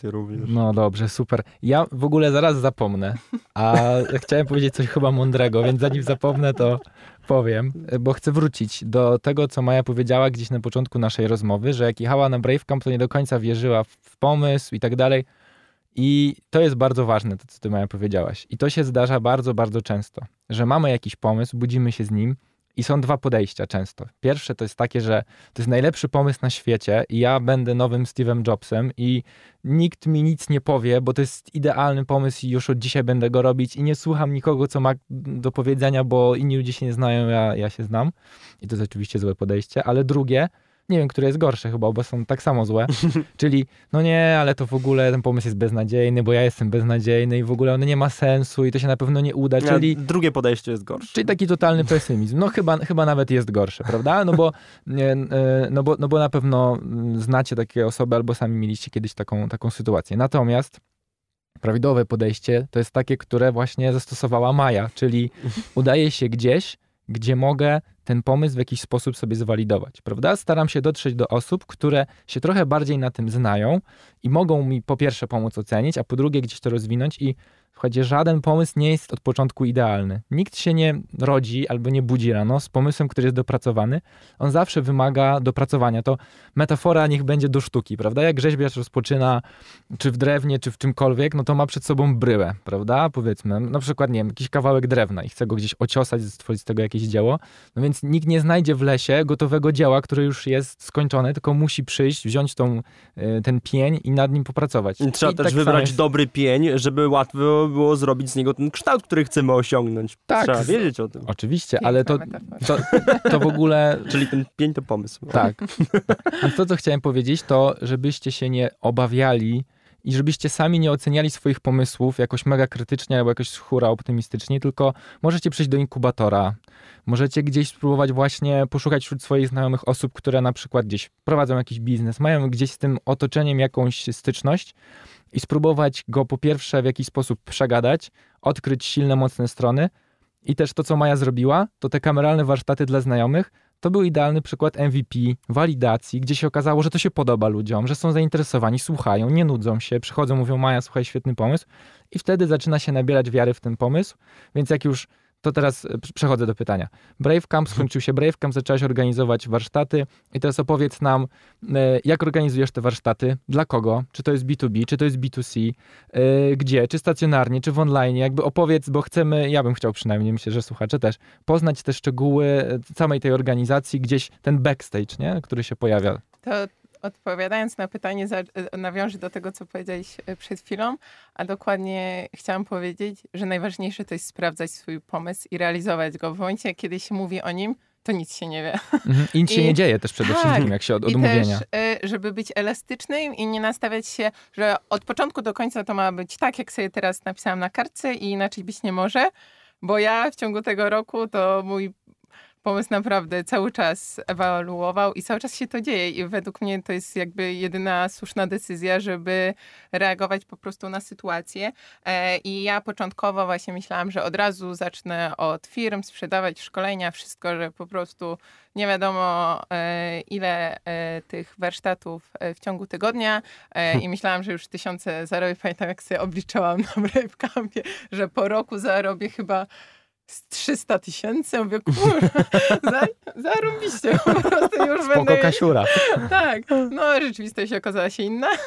S3: No dobrze, super. Ja w ogóle zaraz zapomnę, a chciałem powiedzieć coś chyba mądrego, więc zanim zapomnę, to powiem, bo chcę wrócić do tego, co Maja powiedziała gdzieś na początku naszej rozmowy, że jak jechała na Brave Camp, to nie do końca wierzyła w pomysł i tak dalej. I to jest bardzo ważne, to co ty Maja powiedziałaś. I to się zdarza bardzo, bardzo często, że mamy jakiś pomysł, budzimy się z nim, i są dwa podejścia często. Pierwsze to jest takie, że to jest najlepszy pomysł na świecie i ja będę nowym Steve'em Jobsem i nikt mi nic nie powie, bo to jest idealny pomysł i już od dzisiaj będę go robić i nie słucham nikogo, co ma do powiedzenia, bo inni ludzie się nie znają, ja, ja się znam. I to jest oczywiście złe podejście. Ale drugie, nie wiem, które jest gorsze chyba, bo są tak samo złe. Czyli, no nie, ale to w ogóle ten pomysł jest beznadziejny, bo ja jestem beznadziejny i w ogóle on nie ma sensu i to się na pewno nie uda. Czyli
S2: ja, drugie podejście jest gorsze.
S3: Czyli taki totalny pesymizm. No chyba, chyba nawet jest gorsze, prawda? No bo, no, bo, no bo na pewno znacie takie osoby albo sami mieliście kiedyś taką, taką sytuację. Natomiast prawidłowe podejście to jest takie, które właśnie zastosowała Maja, czyli udaje się gdzieś, gdzie mogę ten pomysł w jakiś sposób sobie zwalidować, prawda? Staram się dotrzeć do osób, które się trochę bardziej na tym znają i mogą mi po pierwsze pomóc ocenić, a po drugie gdzieś to rozwinąć i Słuchajcie, żaden pomysł nie jest od początku idealny. Nikt się nie rodzi albo nie budzi rano z pomysłem, który jest dopracowany. On zawsze wymaga dopracowania. To metafora niech będzie do sztuki, prawda? Jak rzeźbiarz rozpoczyna, czy w drewnie, czy w czymkolwiek, no to ma przed sobą bryłę, prawda? Powiedzmy, na przykład, nie wiem, jakiś kawałek drewna i chce go gdzieś ociosać, stworzyć z tego jakieś dzieło. No więc nikt nie znajdzie w lesie gotowego dzieła, które już jest skończone, tylko musi przyjść, wziąć tą, y, ten pień i nad nim popracować.
S2: Trzeba I też tak wybrać jest... dobry pień, żeby łatwo było zrobić z niego ten kształt, który chcemy osiągnąć. Tak. Trzeba wiedzieć o tym.
S3: Oczywiście, ale to, to, to w ogóle...
S2: Czyli ten pień to pomysł.
S3: Tak. Więc to, co chciałem powiedzieć, to żebyście się nie obawiali i żebyście sami nie oceniali swoich pomysłów jakoś mega krytycznie albo jakoś hura optymistycznie, tylko możecie przyjść do inkubatora, możecie gdzieś spróbować właśnie poszukać wśród swoich znajomych osób, które na przykład gdzieś prowadzą jakiś biznes, mają gdzieś z tym otoczeniem jakąś styczność i spróbować go po pierwsze w jakiś sposób przegadać, odkryć silne, mocne strony. I też to, co Maja zrobiła, to te kameralne warsztaty dla znajomych, to był idealny przykład MVP, walidacji, gdzie się okazało, że to się podoba ludziom, że są zainteresowani, słuchają, nie nudzą się, przychodzą, mówią Maja, słuchaj, świetny pomysł i wtedy zaczyna się nabierać wiary w ten pomysł, więc jak już to teraz e, prze- przechodzę do pytania. Brave Camp, skończył się Brave Camp, zaczęłaś organizować warsztaty? I teraz opowiedz nam, e, jak organizujesz te warsztaty, dla kogo, czy to jest B2B, czy to jest B2C, e, gdzie, czy stacjonarnie, czy w online, jakby opowiedz, bo chcemy, ja bym chciał przynajmniej, myślę, że słuchacze też, poznać te szczegóły całej tej organizacji, gdzieś ten backstage, nie, który się pojawia.
S4: To odpowiadając na pytanie, e, nawiążę do tego, co powiedziałeś e, przed chwilą, a dokładnie chciałam powiedzieć, że najważniejsze to jest sprawdzać swój pomysł i realizować go. W momencie, kiedy się mówi o nim, to nic się nie wie.
S3: Mhm. I nic się
S4: I-
S3: nie dzieje też przede
S4: tak.
S3: wszystkim, jak się od,
S4: I
S3: odmówienia.
S4: też, e, żeby być elastycznym i nie nastawiać się, że od początku do końca to ma być tak, jak sobie teraz napisałam na kartce i inaczej być nie może, bo ja w ciągu tego roku to mój pomysł naprawdę cały czas ewoluował i cały czas się to dzieje i według mnie to jest jakby jedyna słuszna decyzja, żeby reagować po prostu na sytuację. E, I ja początkowo właśnie myślałam, że od razu zacznę od firm, sprzedawać szkolenia, wszystko, że po prostu nie wiadomo e, ile e, tych warsztatów w ciągu tygodnia e, i myślałam, że już tysiące zarobię. Pamiętam, jak sobie obliczałam na Brave Campie, że po roku zarobię chyba z 300 tysięcy. Mówię, kurwa, za, zarobiście, po prostu już
S3: Spoko
S4: będę...
S3: Kasiura.
S4: Tak, no rzeczywistość okazała się inna,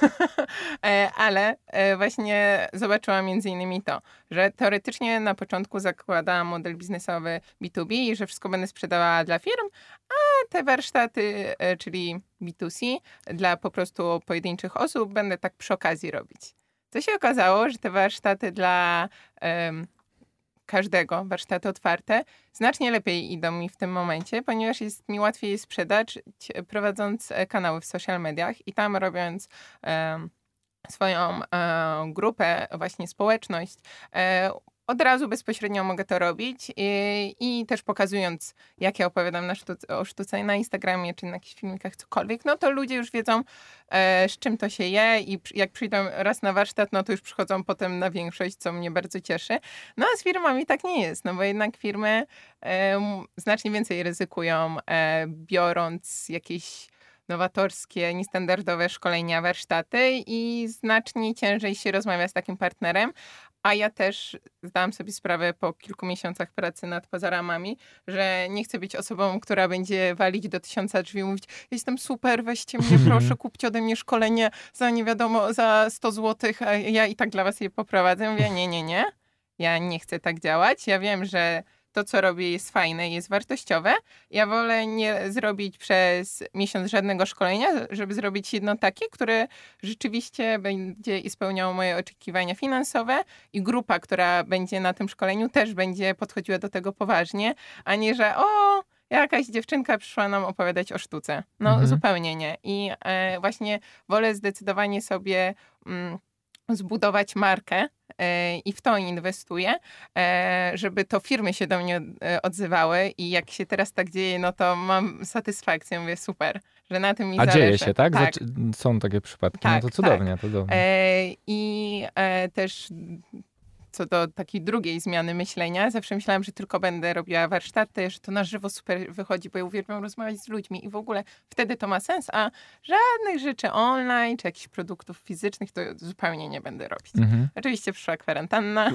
S4: E, ale e, właśnie zobaczyłam między innymi to, że teoretycznie na początku zakładałam model biznesowy B2B i że wszystko będę sprzedawała dla firm, a te warsztaty, e, czyli B2C dla po prostu pojedynczych osób będę tak przy okazji robić. Co się okazało, że te warsztaty dla em, każdego, warsztaty otwarte, znacznie lepiej idą mi w tym momencie, ponieważ jest mi łatwiej sprzedać prowadząc e, kanały w social mediach i tam robiąc em, swoją e, grupę, właśnie społeczność, e, od razu bezpośrednio mogę to robić i, i też pokazując, jak ja opowiadam na o sztuce na Instagramie czy na jakichś filmikach, cokolwiek, no to ludzie już wiedzą, e, z czym to się je i jak przyjdą raz na warsztat, no to już przychodzą potem na większość, co mnie bardzo cieszy. No a z firmami tak nie jest, no bo jednak firmy em, znacznie więcej ryzykują, e, biorąc jakieś nowatorskie, niestandardowe szkolenia, warsztaty i znacznie ciężej się rozmawia z takim partnerem. A ja też zdałam sobie sprawę po kilku miesiącach pracy nad pozaramami, że nie chcę być osobą, która będzie walić do tysiąca drzwi i mówić, jestem super, weźcie mnie proszę, kupcie ode mnie szkolenie za nie wiadomo, za 100 zł, a ja i tak dla was je poprowadzę. Mówię, nie, nie, nie, ja nie chcę tak działać. Ja wiem, że to, co robię, jest fajne, jest wartościowe. Ja wolę nie zrobić przez miesiąc żadnego szkolenia, żeby zrobić jedno takie, które rzeczywiście będzie i spełniało moje oczekiwania finansowe i grupa, która będzie na tym szkoleniu, też będzie podchodziła do tego poważnie, a nie, że o, jakaś dziewczynka przyszła nam opowiadać o sztuce. No,
S3: Mhm.
S4: zupełnie nie. I e, właśnie wolę zdecydowanie sobie mm, zbudować markę i w to inwestuję, e, żeby to firmy się do mnie e, odzywały i jak się teraz tak dzieje, no to mam satysfakcję, mówię super, że na tym mi
S3: A
S4: zależy.
S3: dzieje się, tak?
S4: Tak.
S3: Są takie przypadki.
S4: Tak,
S3: no to cudownie, cudownie.
S4: E, I e, też co do takiej drugiej zmiany myślenia, zawsze myślałam, że tylko będę robiła warsztaty, że to na żywo super wychodzi, bo ja uwielbiam rozmawiać z ludźmi i w ogóle wtedy to ma sens, a żadnych rzeczy online czy jakichś produktów fizycznych to zupełnie nie będę robić.
S3: Mhm.
S4: Oczywiście przyszła kwarantanna,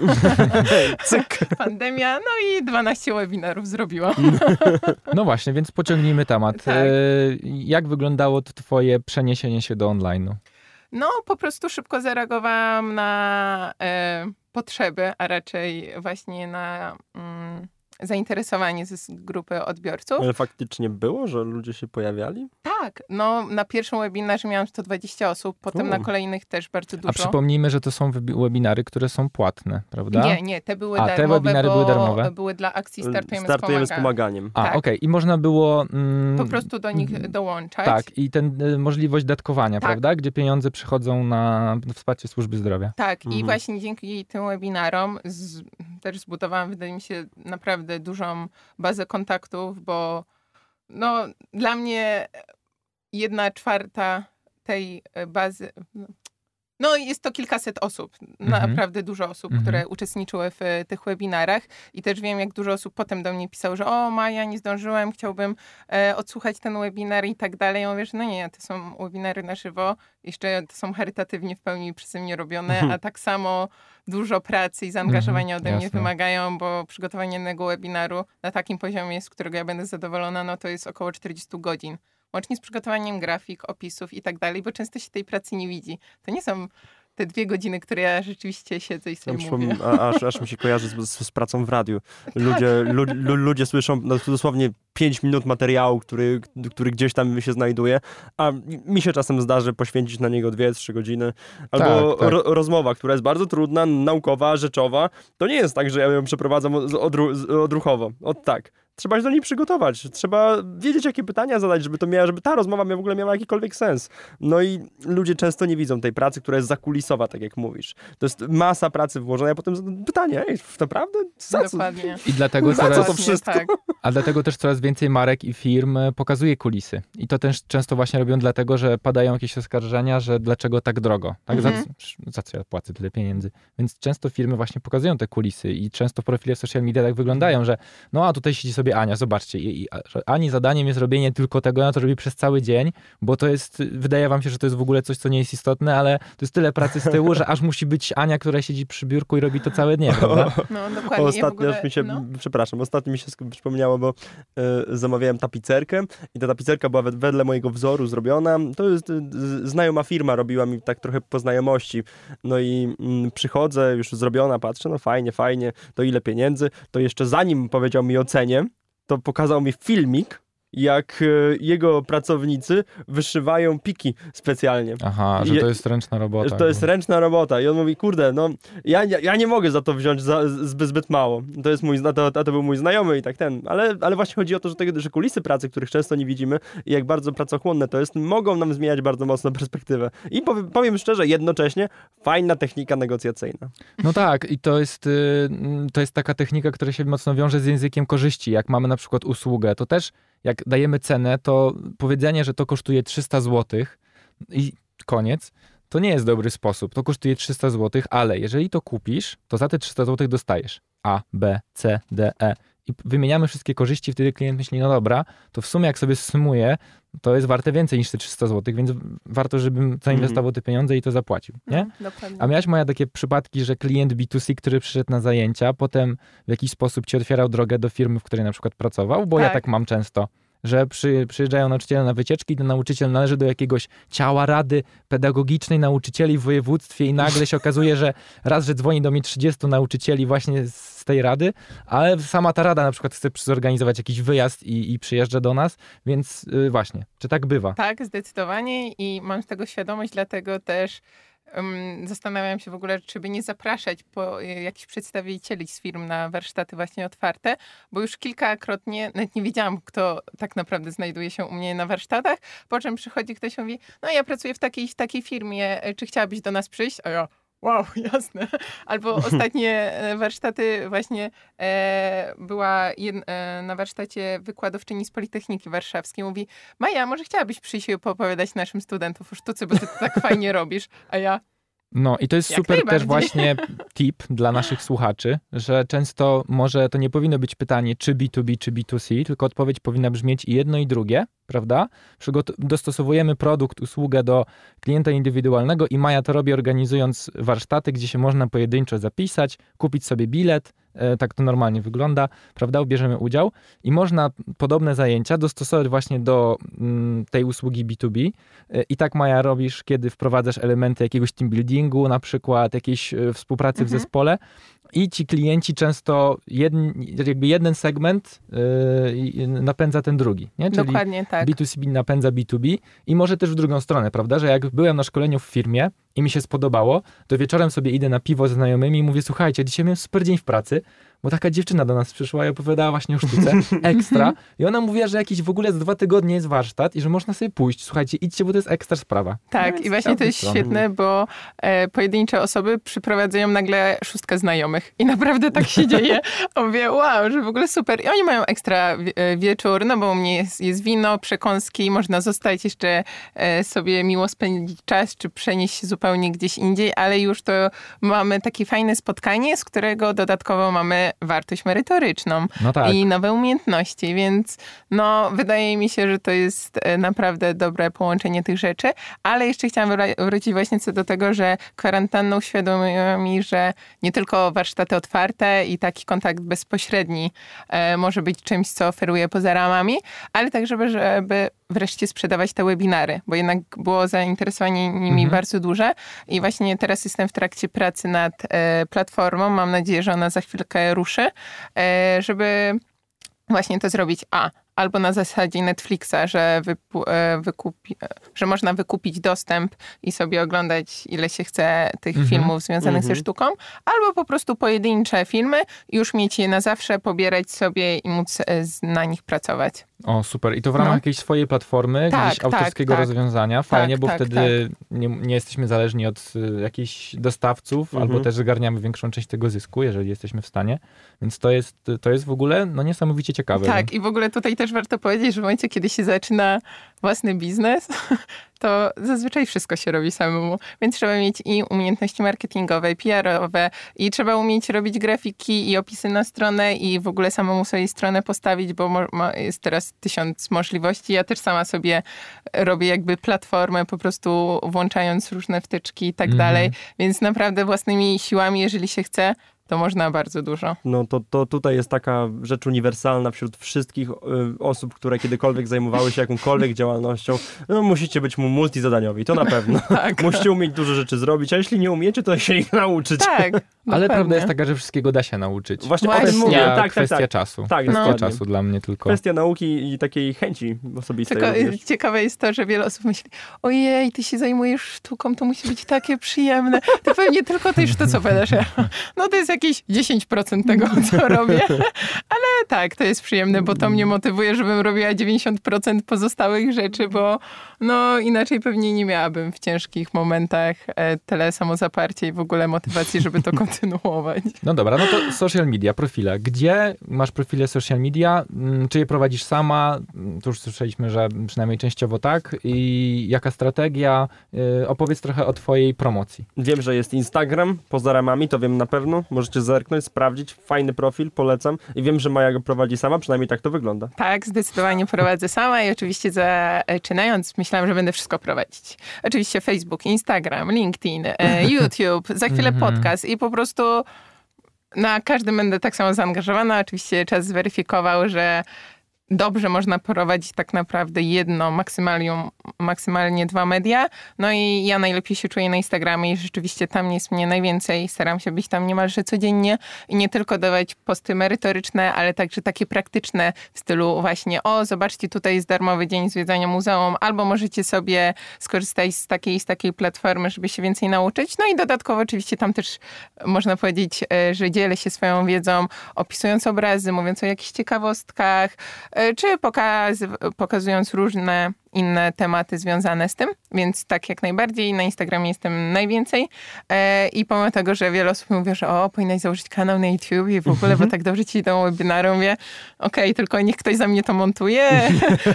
S4: pandemia, no i 12 webinarów zrobiłam.
S3: No właśnie, więc pociągnijmy temat.
S4: Tak.
S3: E, Jak wyglądało to twoje przeniesienie się do online'u?
S4: No, po prostu szybko zareagowałam na e, potrzeby, a raczej właśnie na mm, zainteresowanie ze s- grupy odbiorców.
S2: Ale faktycznie było, że ludzie się pojawiali?
S4: Tak, no na pierwszym webinarze miałam 120 osób, potem na
S2: U.
S4: kolejnych też bardzo dużo.
S3: A przypomnijmy, że to są webi- webinary, które są płatne, prawda?
S4: Nie, nie, te były
S3: A, te
S4: darmowe,
S3: webinary
S4: bo
S3: były darmowe?
S4: były dla akcji Startujemy,
S2: Startujemy
S4: z
S2: z pomaganiem.
S3: A,
S4: tak.
S3: okej. I można było... Mm,
S4: Po prostu do nich dołączać.
S3: Tak, i ten y, możliwość datkowania,
S4: Tak.
S3: prawda? Gdzie pieniądze przychodzą na wsparcie służby zdrowia.
S4: Tak, i
S2: Mhm.
S4: właśnie dzięki tym webinarom z, też zbudowałam, wydaje mi się, naprawdę dużą bazę kontaktów, bo no, dla mnie jedna czwarta tej e, bazy, no, jest to kilkaset osób,
S3: Mhm.
S4: naprawdę dużo osób,
S3: Mhm.
S4: które uczestniczyły w e, tych webinarach i też wiem, jak dużo osób potem do mnie pisało, że o Maja, nie zdążyłem, chciałbym e, odsłuchać ten webinar i tak dalej. Ja mówię, że no nie, to są webinary na żywo, jeszcze to są charytatywnie w pełni przeze mnie robione, a tak samo dużo pracy i zaangażowania
S3: Mhm,
S4: ode mnie
S3: jasne.
S4: wymagają, bo przygotowanie jednego webinaru na takim poziomie, z którego ja będę zadowolona, no to jest około 40 godzin. Łącznie z przygotowaniem grafik, opisów i tak dalej, bo często się tej pracy nie widzi. To nie są te dwie godziny, które ja rzeczywiście siedzę i sobie mówię.
S2: a, aż, aż mi się kojarzy z, z, z pracą w radiu. Ludzie, lu, lu, ludzie słyszą no, dosłownie 5 minut materiału, który, który gdzieś tam się znajduje, a mi się czasem zdarzy poświęcić na niego 2-3 godziny. Albo
S3: Tak, tak.
S2: Ro, rozmowa, która jest bardzo trudna, naukowa, rzeczowa. To nie jest tak, że ja ją przeprowadzam odru, odruchowo. Od tak. Trzeba się do niej przygotować. Trzeba wiedzieć, jakie pytania zadać, żeby to miała, żeby ta rozmowa w ogóle miała jakikolwiek sens. No i ludzie często nie widzą tej pracy, która jest zakulisowa, tak jak mówisz. To jest masa pracy włożona, a potem pytanie, ej, naprawdę? Za co?
S3: I dlatego
S2: Za co
S3: coraz,
S2: to
S4: Dokładnie
S2: wszystko?
S4: Tak.
S3: A dlatego też coraz więcej marek i firm e, pokazuje kulisy. I to też często właśnie robią dlatego, że padają jakieś oskarżenia, że dlaczego tak drogo. Tak? Za,
S4: Mhm.
S3: za co ja płacę tyle pieniędzy? Więc często firmy właśnie pokazują te kulisy i często profile w social media tak wyglądają, że no a tutaj siedzi sobie Ania, zobaczcie. I, i, Ani zadaniem jest robienie tylko tego, ona to robi przez cały dzień, bo to jest, wydaje wam się, że to jest w ogóle coś, co nie jest istotne, ale to jest tyle pracy z tyłu, że aż musi być Ania, która siedzi przy biurku i robi to całe dnie, prawda?
S4: No, dokładnie. Ja
S2: Ostatnio
S4: ogóle,
S2: już mi się,
S4: no.
S2: przepraszam, ostatnio mi się przypomniało, bo e, zamawiałem tapicerkę i ta tapicerka była wed- wedle mojego wzoru zrobiona. To jest z- znajoma firma, robiła mi tak trochę po znajomości. No i mm, przychodzę, już zrobiona, patrzę, no fajnie, fajnie, to ile pieniędzy. To jeszcze zanim powiedział mi o cenie, to pokazał mi filmik, jak e, jego pracownicy wyszywają piki specjalnie.
S3: Aha, że to jest ręczna robota.
S2: Że to jest ręczna robota. I on mówi, kurde, no ja, ja, nie mogę za to wziąć za, zbyt, zbyt mało. To jest mój, zna- to, to był mój znajomy i tak ten. Ale, ale właśnie chodzi o to, że, tego, że kulisy pracy, których często nie widzimy i jak bardzo pracochłonne to jest, mogą nam zmieniać bardzo mocno perspektywę. I powiem, powiem szczerze, jednocześnie fajna technika negocjacyjna.
S3: No tak, i to jest, y, to jest taka technika, która się mocno wiąże z językiem korzyści. Jak mamy na przykład usługę, to też jak dajemy cenę, to powiedzenie, że to kosztuje 300 zł i koniec, to nie jest dobry sposób. To kosztuje 300 zł, ale jeżeli to kupisz, to za te 300 zł dostajesz A, B, C, D, E. I wymieniamy wszystkie korzyści, wtedy klient myśli, no dobra, to w sumie jak sobie sumuję, to jest warte więcej niż te 300 zł, więc warto, żebym zainwestował te pieniądze i to zapłacił, nie?
S4: No.
S3: A miałeś moja takie przypadki, że klient B2C, który przyszedł na zajęcia, potem w jakiś sposób ci otwierał drogę do firmy, w której na przykład pracował, bo ja
S4: Tak.
S3: tak mam często. Że przy, przyjeżdżają nauczyciele na wycieczki i ten nauczyciel należy do jakiegoś ciała rady pedagogicznej nauczycieli w województwie i nagle się okazuje, że raz, że dzwoni do mnie 30 nauczycieli właśnie z tej rady, ale sama ta rada na przykład chce zorganizować jakiś wyjazd i, i przyjeżdża do nas, więc y, właśnie, czy tak bywa?
S4: Tak, zdecydowanie i mam z tego świadomość, dlatego też zastanawiam się w ogóle, czy by nie zapraszać po y, jakichś przedstawicieli z firm na warsztaty właśnie otwarte, bo już kilkakrotnie, nawet nie wiedziałam, kto tak naprawdę znajduje się u mnie na warsztatach, po czym przychodzi ktoś i mówi, no ja pracuję w takiej, w takiej firmie, y, czy chciałabyś do nas przyjść? A ja, wow, jasne. Albo ostatnie e, warsztaty właśnie e, była jed, e, na warsztacie wykładowczyni z Politechniki Warszawskiej. Mówi, Maja, może chciałabyś przyjść i opowiadać naszym studentom o sztuce, bo ty to tak fajnie robisz. A ja,
S3: No i to jest
S4: Jak
S3: super też właśnie tip dla naszych słuchaczy, że często może to nie powinno być pytanie czy B2B, czy B2C, tylko odpowiedź powinna brzmieć i jedno i drugie, prawda? Przygot- dostosowujemy produkt, usługę do klienta indywidualnego i Maja to robi organizując warsztaty, gdzie się można pojedynczo zapisać, kupić sobie bilet, e, tak to normalnie wygląda, prawda? Ubierzemy udział i można podobne zajęcia dostosować właśnie do mm, tej usługi B2B. E, I tak Maja robisz, kiedy wprowadzasz elementy jakiegoś team buildingu, na przykład jakiejś e, współpracy w
S4: Mhm.
S3: zespole i ci klienci często jedn, jakby jeden segment i- napędza ten drugi, nie? Czyli
S4: dokładnie tak.
S3: B2C napędza B2B i może też w drugą stronę, prawda? Że jak byłem na szkoleniu w firmie i mi się spodobało, to wieczorem sobie idę na piwo ze znajomymi i mówię, słuchajcie, dzisiaj miałem super dzień w pracy, bo taka dziewczyna do nas przyszła i opowiadała właśnie o sztuce, ekstra, i ona mówiła, że jakiś w ogóle z dwa tygodnie jest warsztat i że można sobie pójść. Słuchajcie, idźcie, bo to jest ekstra sprawa.
S4: Tak,
S3: No
S4: i właśnie to jest
S3: strony.
S4: świetne, bo e, pojedyncze osoby przyprowadzają nagle szóstkę znajomych. I naprawdę tak się dzieje. Mówię, wow, że w ogóle super. I oni mają ekstra wie- e, wieczór, no bo u mnie jest, jest wino, przekąski, można zostać jeszcze e, sobie miło spędzić czas, czy przenieść się zupełnie gdzieś indziej, ale już to mamy takie fajne spotkanie, z którego dodatkowo mamy wartość merytoryczną
S3: No tak.
S4: i nowe umiejętności, więc no, wydaje mi się, że to jest e, naprawdę dobre połączenie tych rzeczy, ale jeszcze chciałam wrócić właśnie co do tego, że kwarantanna uświadomiła mi, że nie tylko warsztaty otwarte i taki kontakt bezpośredni e, może być czymś, co oferuje poza ramami, ale tak, żeby, żeby wreszcie sprzedawać te webinary, bo jednak było zainteresowanie nimi
S3: Mhm.
S4: bardzo duże i właśnie teraz jestem w trakcie pracy nad e, platformą. Mam nadzieję, że ona za chwilkę ruszy, e, żeby właśnie to zrobić. A, albo na zasadzie Netflixa, że, e, wykupi, e, że można wykupić dostęp i sobie oglądać ile się chce tych
S3: Mhm.
S4: filmów związanych ze
S2: Mhm.
S4: sztuką, albo po prostu pojedyncze filmy, już mieć je na zawsze, pobierać sobie i móc e, na nich pracować.
S3: O, super. I to w ramach
S4: No.
S3: jakiejś swojej platformy,
S4: Tak,
S3: gdzieś
S4: tak,
S3: autorskiego
S4: tak.
S3: rozwiązania. Fajnie,
S4: Tak,
S3: bo
S4: tak,
S3: wtedy Nie, nie jesteśmy zależni od y, jakichś dostawców,
S2: Mhm.
S3: albo też zgarniamy większą część tego zysku, jeżeli jesteśmy w stanie. Więc to jest, to jest w ogóle no, niesamowicie ciekawe.
S4: Tak, i w ogóle tutaj też warto powiedzieć, że w momencie, kiedy się zaczyna własny biznes, to zazwyczaj wszystko się robi samemu. Więc trzeba mieć i umiejętności marketingowe, PR-owe, i trzeba umieć robić grafiki i opisy na stronę, i w ogóle samemu sobie stronę postawić, bo jest teraz tysiąc możliwości. Ja też sama sobie robię jakby platformę, po prostu włączając różne wtyczki i tak
S3: Mhm.
S4: dalej. Więc naprawdę własnymi siłami, jeżeli się chce, to można bardzo dużo.
S2: No to, to tutaj jest taka rzecz uniwersalna wśród wszystkich y, osób, które kiedykolwiek zajmowały się jakąkolwiek działalnością. No musicie być mu multizadaniowi, to na pewno.
S4: Tak.
S2: Musicie umieć dużo rzeczy zrobić, a jeśli nie umiecie, to się ich nauczyć.
S4: Tak.
S3: Ale prawda jest taka, że wszystkiego da się nauczyć.
S2: Właśnie, o
S4: Właśnie.
S2: tym mówię,
S3: Kwestia,
S2: tak, tak,
S3: kwestia
S2: tak.
S3: czasu.
S2: Tak,
S3: kwestia
S2: dokładnie.
S3: czasu dla mnie tylko.
S2: Kwestia nauki i takiej chęci osobistej
S4: Tylko
S2: również.
S4: ciekawe jest to, że wiele osób myśli, ojej, ty się zajmujesz sztuką, to musi być takie przyjemne. Ty pewnie tylko tej sztuce. Ja, No to jest jakieś 10% tego, co robię. Ale tak, to jest przyjemne, bo to mnie motywuje, żebym robiła 90% pozostałych rzeczy, bo no inaczej pewnie nie miałabym w ciężkich momentach e, tyle samozaparcia i w ogóle motywacji, żeby to kontynuować.
S3: No dobra, no to social media, profile. Gdzie masz profile social media? Mm, Czy je prowadzisz sama? Mm, To już słyszeliśmy, że przynajmniej częściowo tak. I jaka strategia? Y, Opowiedz trochę o twojej promocji.
S2: Wiem, że jest Instagram, poza ramami, to wiem na pewno. Możecie zerknąć, sprawdzić. Fajny profil, polecam. I wiem, że Maja go prowadzi sama, przynajmniej tak to wygląda.
S4: Tak, zdecydowanie prowadzę sama i oczywiście zaczynając myślałam, że będę wszystko prowadzić. Oczywiście Facebook, Instagram, LinkedIn, e, YouTube, za chwilę
S3: Mhm.
S4: podcast i po prostu na każdym będę tak samo zaangażowana. Oczywiście czas zweryfikował, że dobrze można prowadzić tak naprawdę jedno, maksymalnie, maksymalnie dwa media. No i ja najlepiej się czuję na Instagramie i rzeczywiście tam jest mnie najwięcej. Staram się być tam niemalże codziennie i nie tylko dawać posty merytoryczne, ale także takie praktyczne w stylu właśnie o, zobaczcie, tutaj jest darmowy dzień zwiedzania muzeum, albo możecie sobie skorzystać z takiej z takiej platformy, żeby się więcej nauczyć. No i dodatkowo oczywiście tam też można powiedzieć, e, że dzielę się swoją wiedzą, opisując obrazy, mówiąc o jakichś ciekawostkach, e, czy pokaz, pokazując różne inne tematy związane z tym, więc tak jak najbardziej na Instagramie jestem najwięcej e, i pomimo tego, że wiele osób mówi, że o, powinnaś założyć kanał na YouTube i w ogóle, bo tak dobrze ci idą webinary, mówię, okej, tylko niech ktoś za mnie to montuje,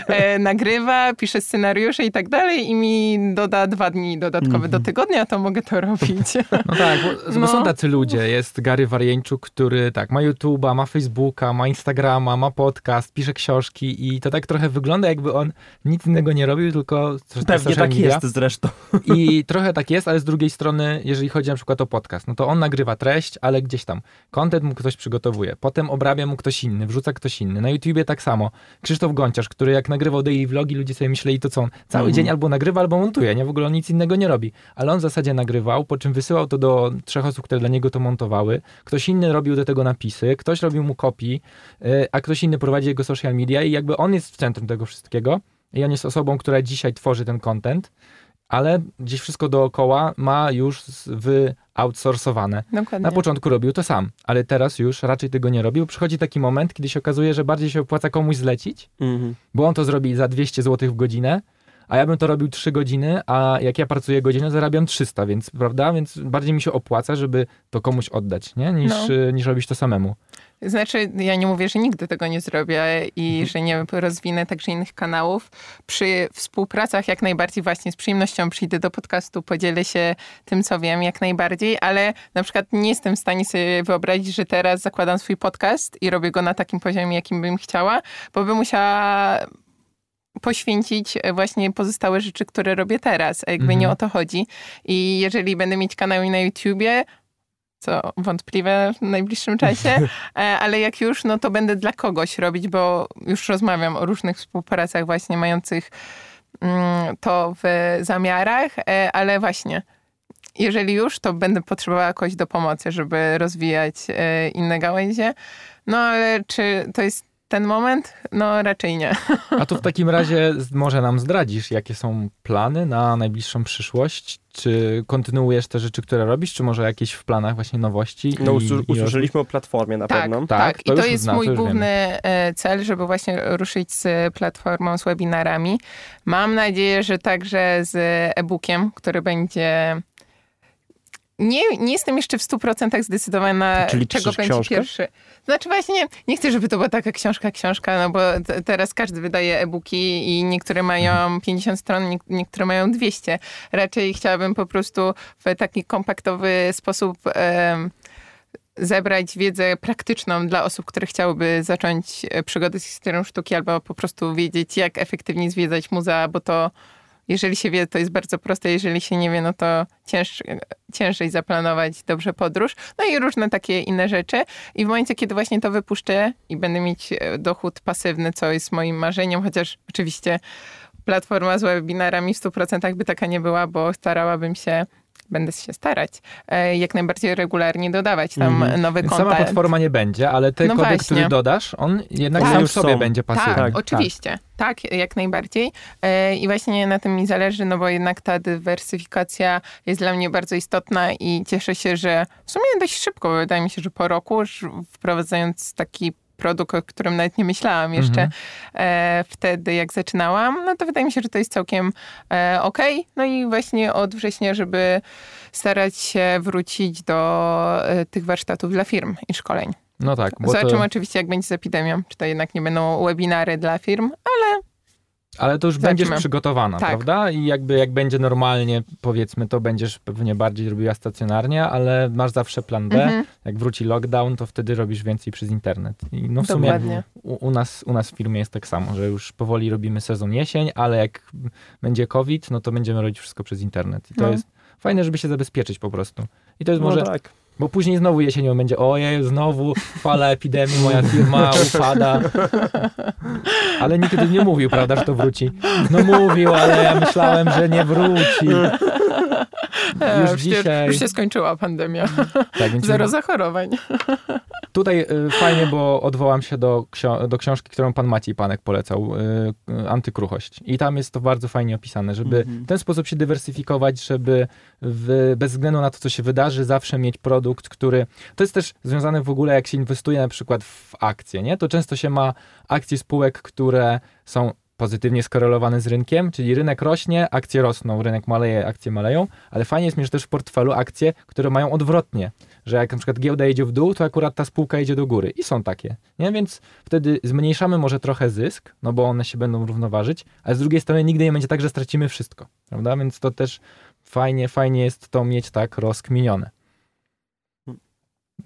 S4: e, nagrywa, pisze scenariusze i tak dalej i mi doda dwa dni dodatkowe do tygodnia, to mogę to robić.
S3: No tak, bo, bo
S4: No.
S3: są tacy ludzie. Jest Gary Warieńczuk, który tak, ma YouTube'a, ma Facebooka, ma Instagrama, ma podcast, pisze książki i to tak trochę wygląda, jakby on nic innego nie robił, tylko
S2: Pewnie tak
S3: media.
S2: jest zresztą.
S3: I trochę tak jest, ale z drugiej strony, jeżeli chodzi na przykład o podcast, no to on nagrywa treść, ale gdzieś tam content mu ktoś przygotowuje, potem obrabia mu ktoś inny, wrzuca ktoś inny. Na YouTubie tak samo. Krzysztof Gonciarz, który jak nagrywał daily vlogi, ludzie sobie myśleli, to co on cały
S2: Mhm.
S3: dzień albo nagrywa, albo montuje, nie? W ogóle on nic innego nie robi. Ale on w zasadzie nagrywał, po czym wysyłał to do trzech osób, które dla niego to montowały. Ktoś inny robił do tego napisy, ktoś robił mu kopii, y, a ktoś inny prowadzi jego social media i jakby on jest w centrum tego wszystkiego i on jest osobą, która dzisiaj tworzy ten content ale gdzieś wszystko dookoła ma już wyoutsourcowane.
S4: Dokładnie.
S3: Na początku robił to sam, ale teraz już raczej tego nie robił. Przychodzi taki moment, kiedy się okazuje, że bardziej się opłaca komuś zlecić,
S2: Mhm.
S3: bo on to zrobi za 200 zł w godzinę, a ja bym to robił 3 godziny, a jak ja pracuję godzinę, zarabiam 300, więc prawda? Więc bardziej mi się opłaca, żeby to komuś oddać, nie? Niż,
S4: No.
S3: niż robić to samemu.
S4: Znaczy, ja nie mówię, że nigdy tego nie zrobię i
S3: Mhm.
S4: że nie rozwinę także innych kanałów. Przy współpracach jak najbardziej właśnie z przyjemnością przyjdę do podcastu, podzielę się tym, co wiem, jak najbardziej, ale na przykład nie jestem w stanie sobie wyobrazić, że teraz zakładam swój podcast i robię go na takim poziomie, jakim bym chciała, bo bym musiała poświęcić właśnie pozostałe rzeczy, które robię teraz, a jakby
S3: Mhm.
S4: nie o to chodzi. I jeżeli będę mieć kanał na YouTubie, co wątpliwe w najbliższym czasie, e, ale jak już, no to będę dla kogoś robić, bo już rozmawiam o różnych współpracach właśnie mających mm, to w zamiarach, e, ale właśnie jeżeli już, to będę potrzebowała kogoś do pomocy, żeby rozwijać e, inne gałęzie. No ale czy to jest ten moment? No raczej nie.
S3: A to w takim razie może nam zdradzisz, jakie są plany na najbliższą przyszłość? Czy kontynuujesz te rzeczy, które robisz, czy może jakieś w planach właśnie nowości?
S2: No, usłyszeliśmy o platformie na
S4: Tak,
S2: pewno.
S3: Tak,
S4: tak.
S3: to
S4: I to jest
S3: znam, to
S4: mój
S3: już
S4: główny e, cel, żeby właśnie ruszyć z platformą, z webinarami. Mam nadzieję, że także z e-bookiem, który będzie... Nie, nie jestem jeszcze w 100% zdecydowana,
S2: Czyli
S4: czego będzie
S2: książkę?
S4: pierwszy. Znaczy właśnie, nie chcę, żeby to była taka książka, książka, no bo t- teraz każdy wydaje e-booki i niektóre mają 50 stron, nie- niektóre mają 200. Raczej chciałabym po prostu w taki kompaktowy sposób em, zebrać wiedzę praktyczną dla osób, które chciałyby zacząć e, przygodę z historią sztuki albo po prostu wiedzieć, jak efektywnie zwiedzać muzea, bo to jeżeli się wie, to jest bardzo proste, jeżeli się nie wie, no to cięż, ciężej zaplanować dobrze podróż. No i różne takie inne rzeczy. I w momencie, kiedy właśnie to wypuszczę i będę mieć e, dochód pasywny, co jest moim marzeniem, chociaż oczywiście platforma z webinarami w 100% by taka nie była, bo starałabym się będę się starać, e, jak najbardziej regularnie dodawać tam
S2: Mhm.
S4: nowy
S3: Więc
S4: content.
S3: sama platforma nie będzie, ale ten
S4: No
S3: kodek,
S4: właśnie.
S3: który dodasz, on jednak
S4: Tak.
S2: Już
S3: sobie
S2: są.
S3: będzie
S4: Tak,
S3: pasywny.
S4: oczywiście. Tak. jak najbardziej. E, I właśnie na tym mi zależy, no bo jednak ta dywersyfikacja jest dla mnie bardzo istotna i cieszę się, że w sumie dość szybko, bo wydaje mi się, że po roku, już wprowadzając taki produkt, o którym nawet nie myślałam jeszcze
S3: Mhm.
S4: e, wtedy, jak zaczynałam, no to wydaje mi się, że to jest całkiem e, okej. No i właśnie od września, żeby starać się wrócić do e, tych warsztatów dla firm i szkoleń.
S3: No tak,
S4: Zobaczymy
S3: to,
S4: oczywiście, jak będzie z epidemią. Czy to jednak nie będą webinary dla firm,
S3: ale to już
S4: Zobaczymy.
S3: będziesz przygotowana,
S4: Tak.
S3: prawda? I jakby jak będzie normalnie, powiedzmy, to będziesz pewnie bardziej robiła stacjonarnie, ale masz zawsze plan B.
S4: Mhm.
S3: Jak wróci lockdown, to wtedy robisz więcej przez internet. I no w sumie
S4: Dokładnie.
S3: u, u, nas, u nas w firmie jest tak samo, że już powoli robimy sezon jesień, ale jak będzie COVID, no to będziemy robić wszystko przez internet. I to
S4: No.
S3: jest fajne, żeby się zabezpieczyć po prostu. I to jest
S2: No
S3: może,
S2: tak.
S3: Bo później znowu jesienią będzie, ojej, znowu fala epidemii, moja firma upada. Ale nikt wtedy nie mówił, prawda, że to wróci. No mówił, ale ja myślałem, że nie wróci.
S4: E,
S3: Już
S4: przecież
S3: dzisiaj.
S4: Już się skończyła pandemia.
S3: Tak, więc
S4: Zero zachorowań.
S3: Tutaj y, fajnie, bo odwołam się do, ksio- do książki, którą pan Maciej Panek polecał, y, y, Antykruchość. I tam jest to bardzo fajnie opisane, żeby
S2: Mhm.
S3: w ten sposób się dywersyfikować, żeby w, bez względu na to, co się wydarzy, zawsze mieć produkt, który... To jest też związane w ogóle, jak się inwestuje na przykład w akcje, nie? To często się ma akcje spółek, które są pozytywnie skorelowane z rynkiem, czyli rynek rośnie, akcje rosną, rynek maleje, akcje maleją, ale fajnie jest mieć też w portfelu akcje, które mają odwrotnie, że jak na przykład giełda idzie w dół, to akurat ta spółka idzie do góry i są takie, nie? Więc wtedy zmniejszamy może trochę zysk, no bo one się będą równoważyć, ale z drugiej strony nigdy nie będzie tak, że stracimy wszystko, prawda? Więc to też fajnie, fajnie jest to mieć tak rozkminione.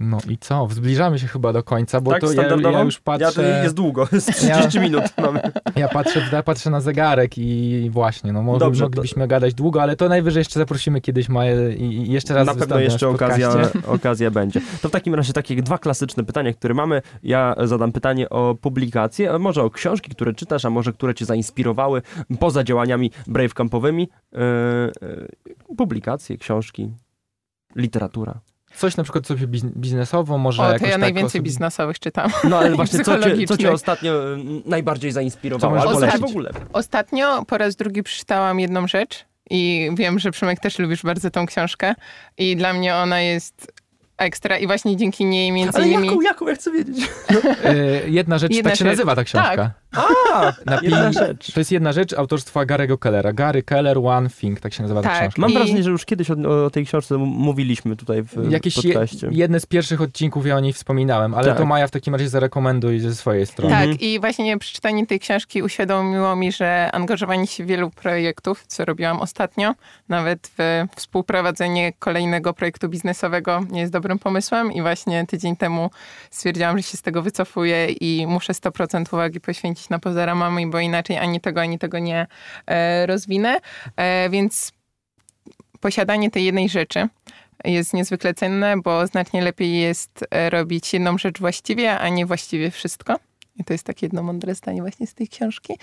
S3: No i co? Zbliżamy się chyba do końca, bo
S2: tak,
S3: to ja, ja już patrzę...
S2: Ja, jest długo, z 30 minut mamy.
S3: Ja patrzę, ja patrzę na zegarek i właśnie, no może,
S2: Dobrze, to-
S3: moglibyśmy gadać długo, ale to najwyżej jeszcze zaprosimy kiedyś Maję i, jeszcze raz
S2: Na pewno jeszcze okazja, okazja będzie. To w takim razie takie dwa klasyczne pytania, które mamy. Ja zadam pytanie o publikacje, może o książki, które czytasz, a może które cię zainspirowały poza działaniami Brave Campowymi. Yy, publikacje, książki, literatura.
S3: Coś na przykład sobie biz- biznesowo, może
S4: O, to
S3: jakoś
S4: ja
S3: tak
S4: najwięcej
S3: osobi-
S4: biznesowych czytam.
S2: No ale właśnie, co cię, co cię ostatnio y, najbardziej zainspirowało? Albo
S4: polecić?
S2: w ogóle.
S4: Ostatnio po raz drugi przeczytałam jedną rzecz I wiem, że Przemek też lubisz bardzo tą książkę. I dla mnie ona jest ekstra. I właśnie dzięki niej między
S2: Ale
S4: innymi...
S2: jaką, jaką, ja chcę wiedzieć.
S3: E, jedna rzecz,
S4: Jedna
S3: tak się
S4: rzecz.
S3: nazywa ta książka.
S2: A,
S3: Napi-
S2: jedna rzecz.
S3: To jest jedna rzecz autorstwa Gary'ego Kellera. Gary Keller, One Thing, tak się nazywa ta
S4: Tak.
S3: książka.
S2: Mam
S4: I-
S2: wrażenie, że już kiedyś o, o tej książce mówiliśmy tutaj w
S3: Jakieś je,
S2: podcaście.
S3: jedne z pierwszych odcinków ja o niej wspominałem, ale
S2: Tak.
S3: to Maja w takim razie zarekomenduj ze swojej strony.
S4: Tak,
S2: Mhm.
S4: i właśnie przeczytanie tej książki uświadomiło mi, że angażowanie się w wielu projektów, co robiłam ostatnio, nawet w współprowadzenie kolejnego projektu biznesowego nie jest dobrym pomysłem i właśnie tydzień temu stwierdziłam, że się z tego wycofuję i muszę 100% uwagi poświęcić na pozera mamy, bo inaczej ani tego, ani tego nie e, rozwinę, e, więc posiadanie tej jednej rzeczy jest niezwykle cenne, bo znacznie lepiej jest e, robić jedną rzecz właściwie, a nie właściwie wszystko. I to jest takie jedno mądre zdanie właśnie z tej książki.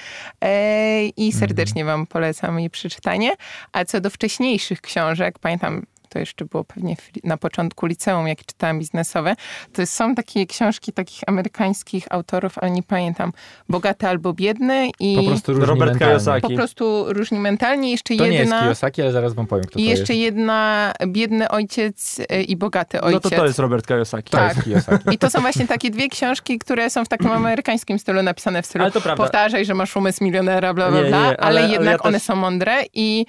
S4: I serdecznie wam polecam jej przeczytanie. A co do wcześniejszych książek, pamiętam, to jeszcze było pewnie na początku liceum, jak czytałam biznesowe, to są takie książki takich amerykańskich autorów, ale nie pamiętam. Bogaty albo biedny i
S3: Po prostu różni
S2: Robert
S3: mentalnie.
S2: Kiyosaki.
S4: po prostu różni mentalnie. Jeszcze
S3: To nie jest
S4: jedna...
S3: Kiyosaki, ale zaraz wam powiem, kto
S4: I
S3: to
S4: jeszcze
S3: jest.
S4: jedna biedny ojciec e, i bogaty ojciec.
S2: No to to jest Robert Kiyosaki.
S3: To
S4: tak.
S3: jest Kiyosaki.
S4: I to są właśnie takie dwie książki, które są w takim amerykańskim stylu napisane w stylu
S2: Ale to prawda.
S4: powtarzaj, że masz umysł milionera, bla, bla,
S2: nie,
S4: bla,
S2: nie,
S4: ale,
S2: ale- ale
S4: jednak
S2: ja
S4: one
S2: też-
S4: są mądre i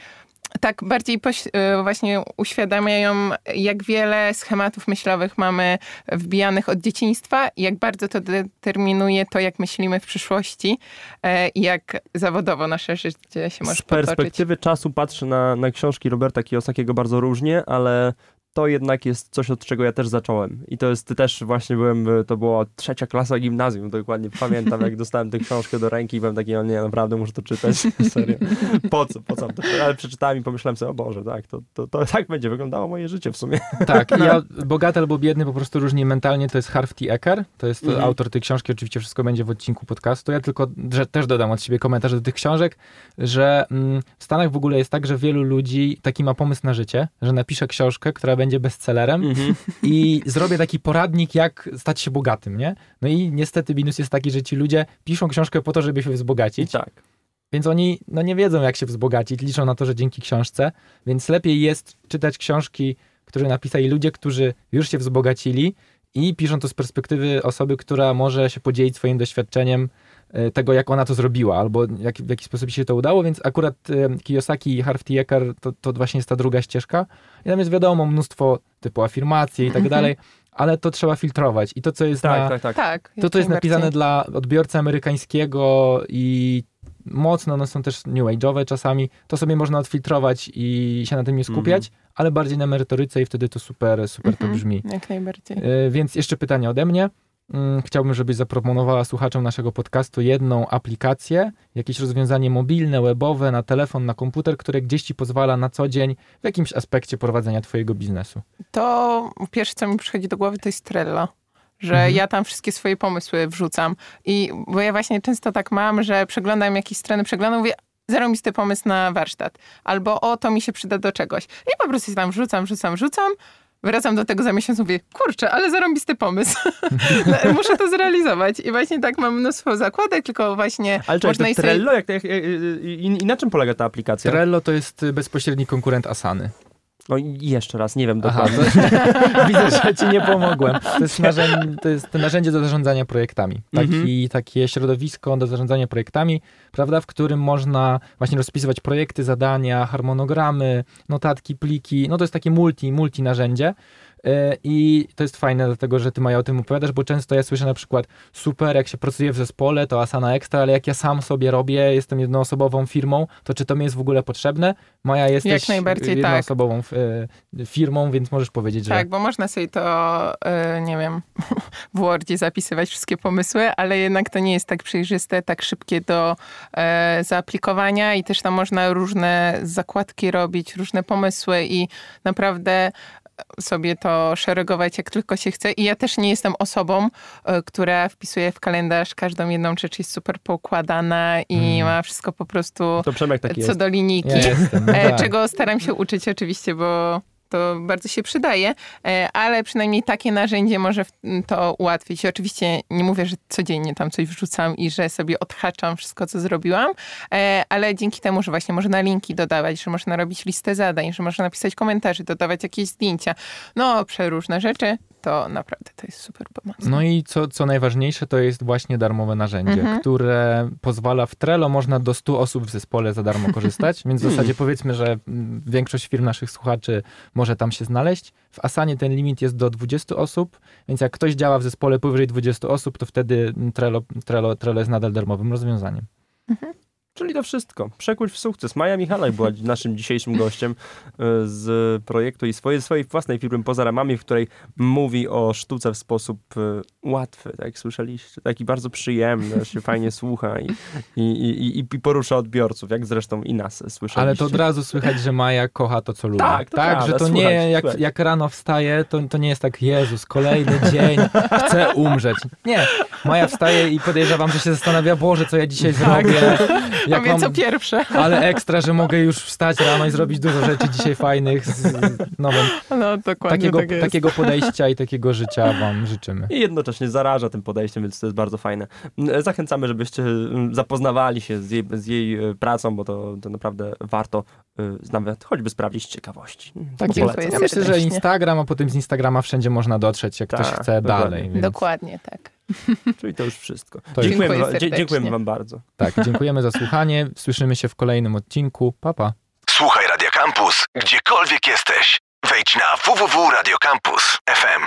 S4: tak bardziej y, właśnie uświadamiają, jak wiele schematów myślowych mamy wbijanych od dzieciństwa i jak bardzo to determinuje to, jak myślimy w przyszłości e, i jak zawodowo nasze życie się może
S2: Z
S4: potoczyć.
S2: perspektywy czasu patrzę na, na książki Roberta Kiyosakiego bardzo różnie, ale to jednak jest coś, od czego ja też zacząłem. I to jest też właśnie byłem, to była trzecia klasa gimnazjum, dokładnie pamiętam, jak dostałem tę książkę do ręki i byłem taki, o nie, naprawdę muszę to czytać, serio. Po co, po co? Ale przeczytałem i pomyślałem sobie, o Boże, tak, to, to, to tak będzie wyglądało moje życie w sumie.
S3: Tak, i ja, bogaty albo biedny po prostu różni mentalnie, to jest Harv T. Eker, to jest
S2: Mhm.
S3: autor tej książki, oczywiście wszystko będzie w odcinku podcastu. Ja tylko że też dodam od siebie komentarz do tych książek, że mm, w Stanach w ogóle jest tak, że wielu ludzi taki ma pomysł na życie, że napisze książkę, która będzie bestsellerem
S2: Mhm.
S3: i zrobię taki poradnik, jak stać się bogatym, nie? No i niestety minus jest taki, że ci ludzie piszą książkę po to, żeby się wzbogacić,
S2: Tak.
S3: więc oni no, nie wiedzą, jak się wzbogacić, liczą na to, że dzięki książce, więc lepiej jest czytać książki, które napisali ludzie, którzy już się wzbogacili i piszą to z perspektywy osoby, która może się podzielić swoim doświadczeniem tego, jak ona to zrobiła, albo jak, w jaki sposób się to udało, więc akurat e, Kiyosaki i Harv. Eker to, to właśnie jest ta druga ścieżka. I tam jest wiadomo mnóstwo typu afirmacji i tak dalej, ale to trzeba filtrować. I to, co jest
S2: Tak,
S3: na,
S2: tak, tak.
S4: Tak.
S3: to, to jest napisane dla odbiorcy amerykańskiego i mocno, one są też new age'owe czasami, to sobie można odfiltrować i się na tym nie skupiać, ale bardziej na merytoryce i wtedy to super, super to
S4: Mhm.
S3: brzmi.
S4: Jak najbardziej.
S3: E, Więc jeszcze pytanie ode mnie. Mm, Chciałbym, żebyś zaproponowała słuchaczom naszego podcastu jedną aplikację, jakieś rozwiązanie mobilne, webowe, na telefon, na komputer, które gdzieś ci pozwala na co dzień w jakimś aspekcie prowadzenia twojego biznesu.
S4: To pierwsze, co mi przychodzi do głowy, to jest Trello. Że
S3: Mhm.
S4: ja tam wszystkie swoje pomysły wrzucam. I bo ja właśnie często tak mam, że przeglądam jakieś strony, przeglądam, mówię, zarobisty pomysł na warsztat. Albo o, to mi się przyda do czegoś. I po prostu się tam wrzucam, wrzucam, wrzucam. Wracam do tego za miesiąc, mówię, kurczę, ale zarąbisty pomysł. Muszę to zrealizować. I właśnie tak mam mnóstwo zakładek, tylko właśnie
S2: Ale czekaj,
S4: można
S2: to Trello, jak, jak, jak, i, i na czym polega ta aplikacja?
S3: Trello to jest bezpośredni konkurent Asany.
S2: No i jeszcze raz, nie wiem
S3: Aha,
S2: dokładnie.
S3: to, widzę, że ci nie pomogłem. To jest, narzędzie, to jest narzędzie do zarządzania projektami. Taki,
S2: Mhm.
S3: Takie środowisko do zarządzania projektami, prawda, w którym można właśnie rozpisywać projekty, zadania, harmonogramy, notatki, pliki. No to jest takie multi, multi narzędzie. E, I to jest fajne, dlatego że ty Maja o tym opowiadasz, bo często ja słyszę na przykład super, jak się pracuje w zespole, to Asana Extra, ale jak ja sam sobie robię, jestem jednoosobową firmą, to czy to mi jest w ogóle potrzebne? Maja jesteś
S4: Jak najbardziej tak.
S3: jednoosobową e, firmą, więc możesz powiedzieć, że
S4: Tak, bo można sobie to, e, nie wiem, w Wordzie zapisywać wszystkie pomysły, ale jednak to nie jest tak przejrzyste, tak szybkie do zaaplikowania i też tam można różne zakładki robić, różne pomysły i naprawdę sobie to szeregować jak tylko się chce. I ja też nie jestem osobą, e, która wpisuje w kalendarz każdą jedną rzecz, jest super poukładana i
S3: Mm.
S4: ma wszystko po prostu co
S2: jest.
S4: do linijki.
S3: ja jestem.
S4: E,
S3: tak.
S4: Czego staram się uczyć oczywiście, bo to bardzo się przydaje, e, ale przynajmniej takie narzędzie może to ułatwić. Oczywiście nie mówię, że codziennie tam coś wrzucam i że sobie odhaczam wszystko, co zrobiłam, e, ale dzięki temu, że właśnie można linki dodawać, że można robić listę zadań, że można napisać komentarze, dodawać jakieś zdjęcia, no przeróżne rzeczy, to naprawdę to jest super pomoc.
S3: No i co, co najważniejsze, to jest właśnie darmowe narzędzie, mhm. które pozwala w Trello, można do 100 osób w zespole za darmo korzystać, więc w zasadzie powiedzmy, że większość firm naszych słuchaczy może tam się znaleźć. W Asanie ten limit jest do 20 osób, więc jak ktoś działa w zespole powyżej 20 osób, to wtedy Trello, Trello, Trello jest nadal darmowym rozwiązaniem.
S2: Mhm. Czyli to wszystko. Przekuć w sukces. Maja Michalak była naszym dzisiejszym gościem e, z projektu i swojej, swojej własnej firmy Poza Ramami, w której mówi o sztuce w sposób e, łatwy, tak jak słyszeliście. Taki bardzo przyjemny, się fajnie słucha i, i, i, i porusza odbiorców, jak zresztą i nas słyszeliście.
S3: Ale to od razu słychać, że Maja kocha to, co lubi.
S2: Tak,
S3: to tak że to słuchaj, nie, jak, jak rano wstaje, to, to nie jest tak, Jezus, kolejny dzień, chcę umrzeć. Nie, Maja wstaje i podejrzewam, że się zastanawia, Boże, co ja dzisiaj tak. zrobię
S4: jak mam, co pierwsze.
S3: Ale ekstra, że mogę już wstać rano i zrobić dużo rzeczy dzisiaj fajnych z nowym.
S4: No, dokładnie
S3: takiego,
S4: tak
S3: takiego podejścia i takiego życia wam życzymy.
S2: I jednocześnie zaraża tym podejściem, więc to jest bardzo fajne. Zachęcamy, żebyście zapoznawali się z jej, z jej e, pracą, bo to, to naprawdę warto e, nawet choćby sprawdzić ciekawości.
S3: Tak, dziękuję. Ja myślę, że Instagram, a potem z Instagrama wszędzie można dotrzeć, jak tak, ktoś chce dokładnie. dalej.
S4: Więc... Dokładnie, tak.
S2: Czyli to już wszystko. To dziękujemy, wam, dziękujemy wam bardzo.
S3: Tak, dziękujemy za słuchanie. Słyszymy się w kolejnym odcinku. Papa. Pa.
S1: Słuchaj Radio Campus, gdziekolwiek jesteś. Wejdź na www.radiocampus.fm.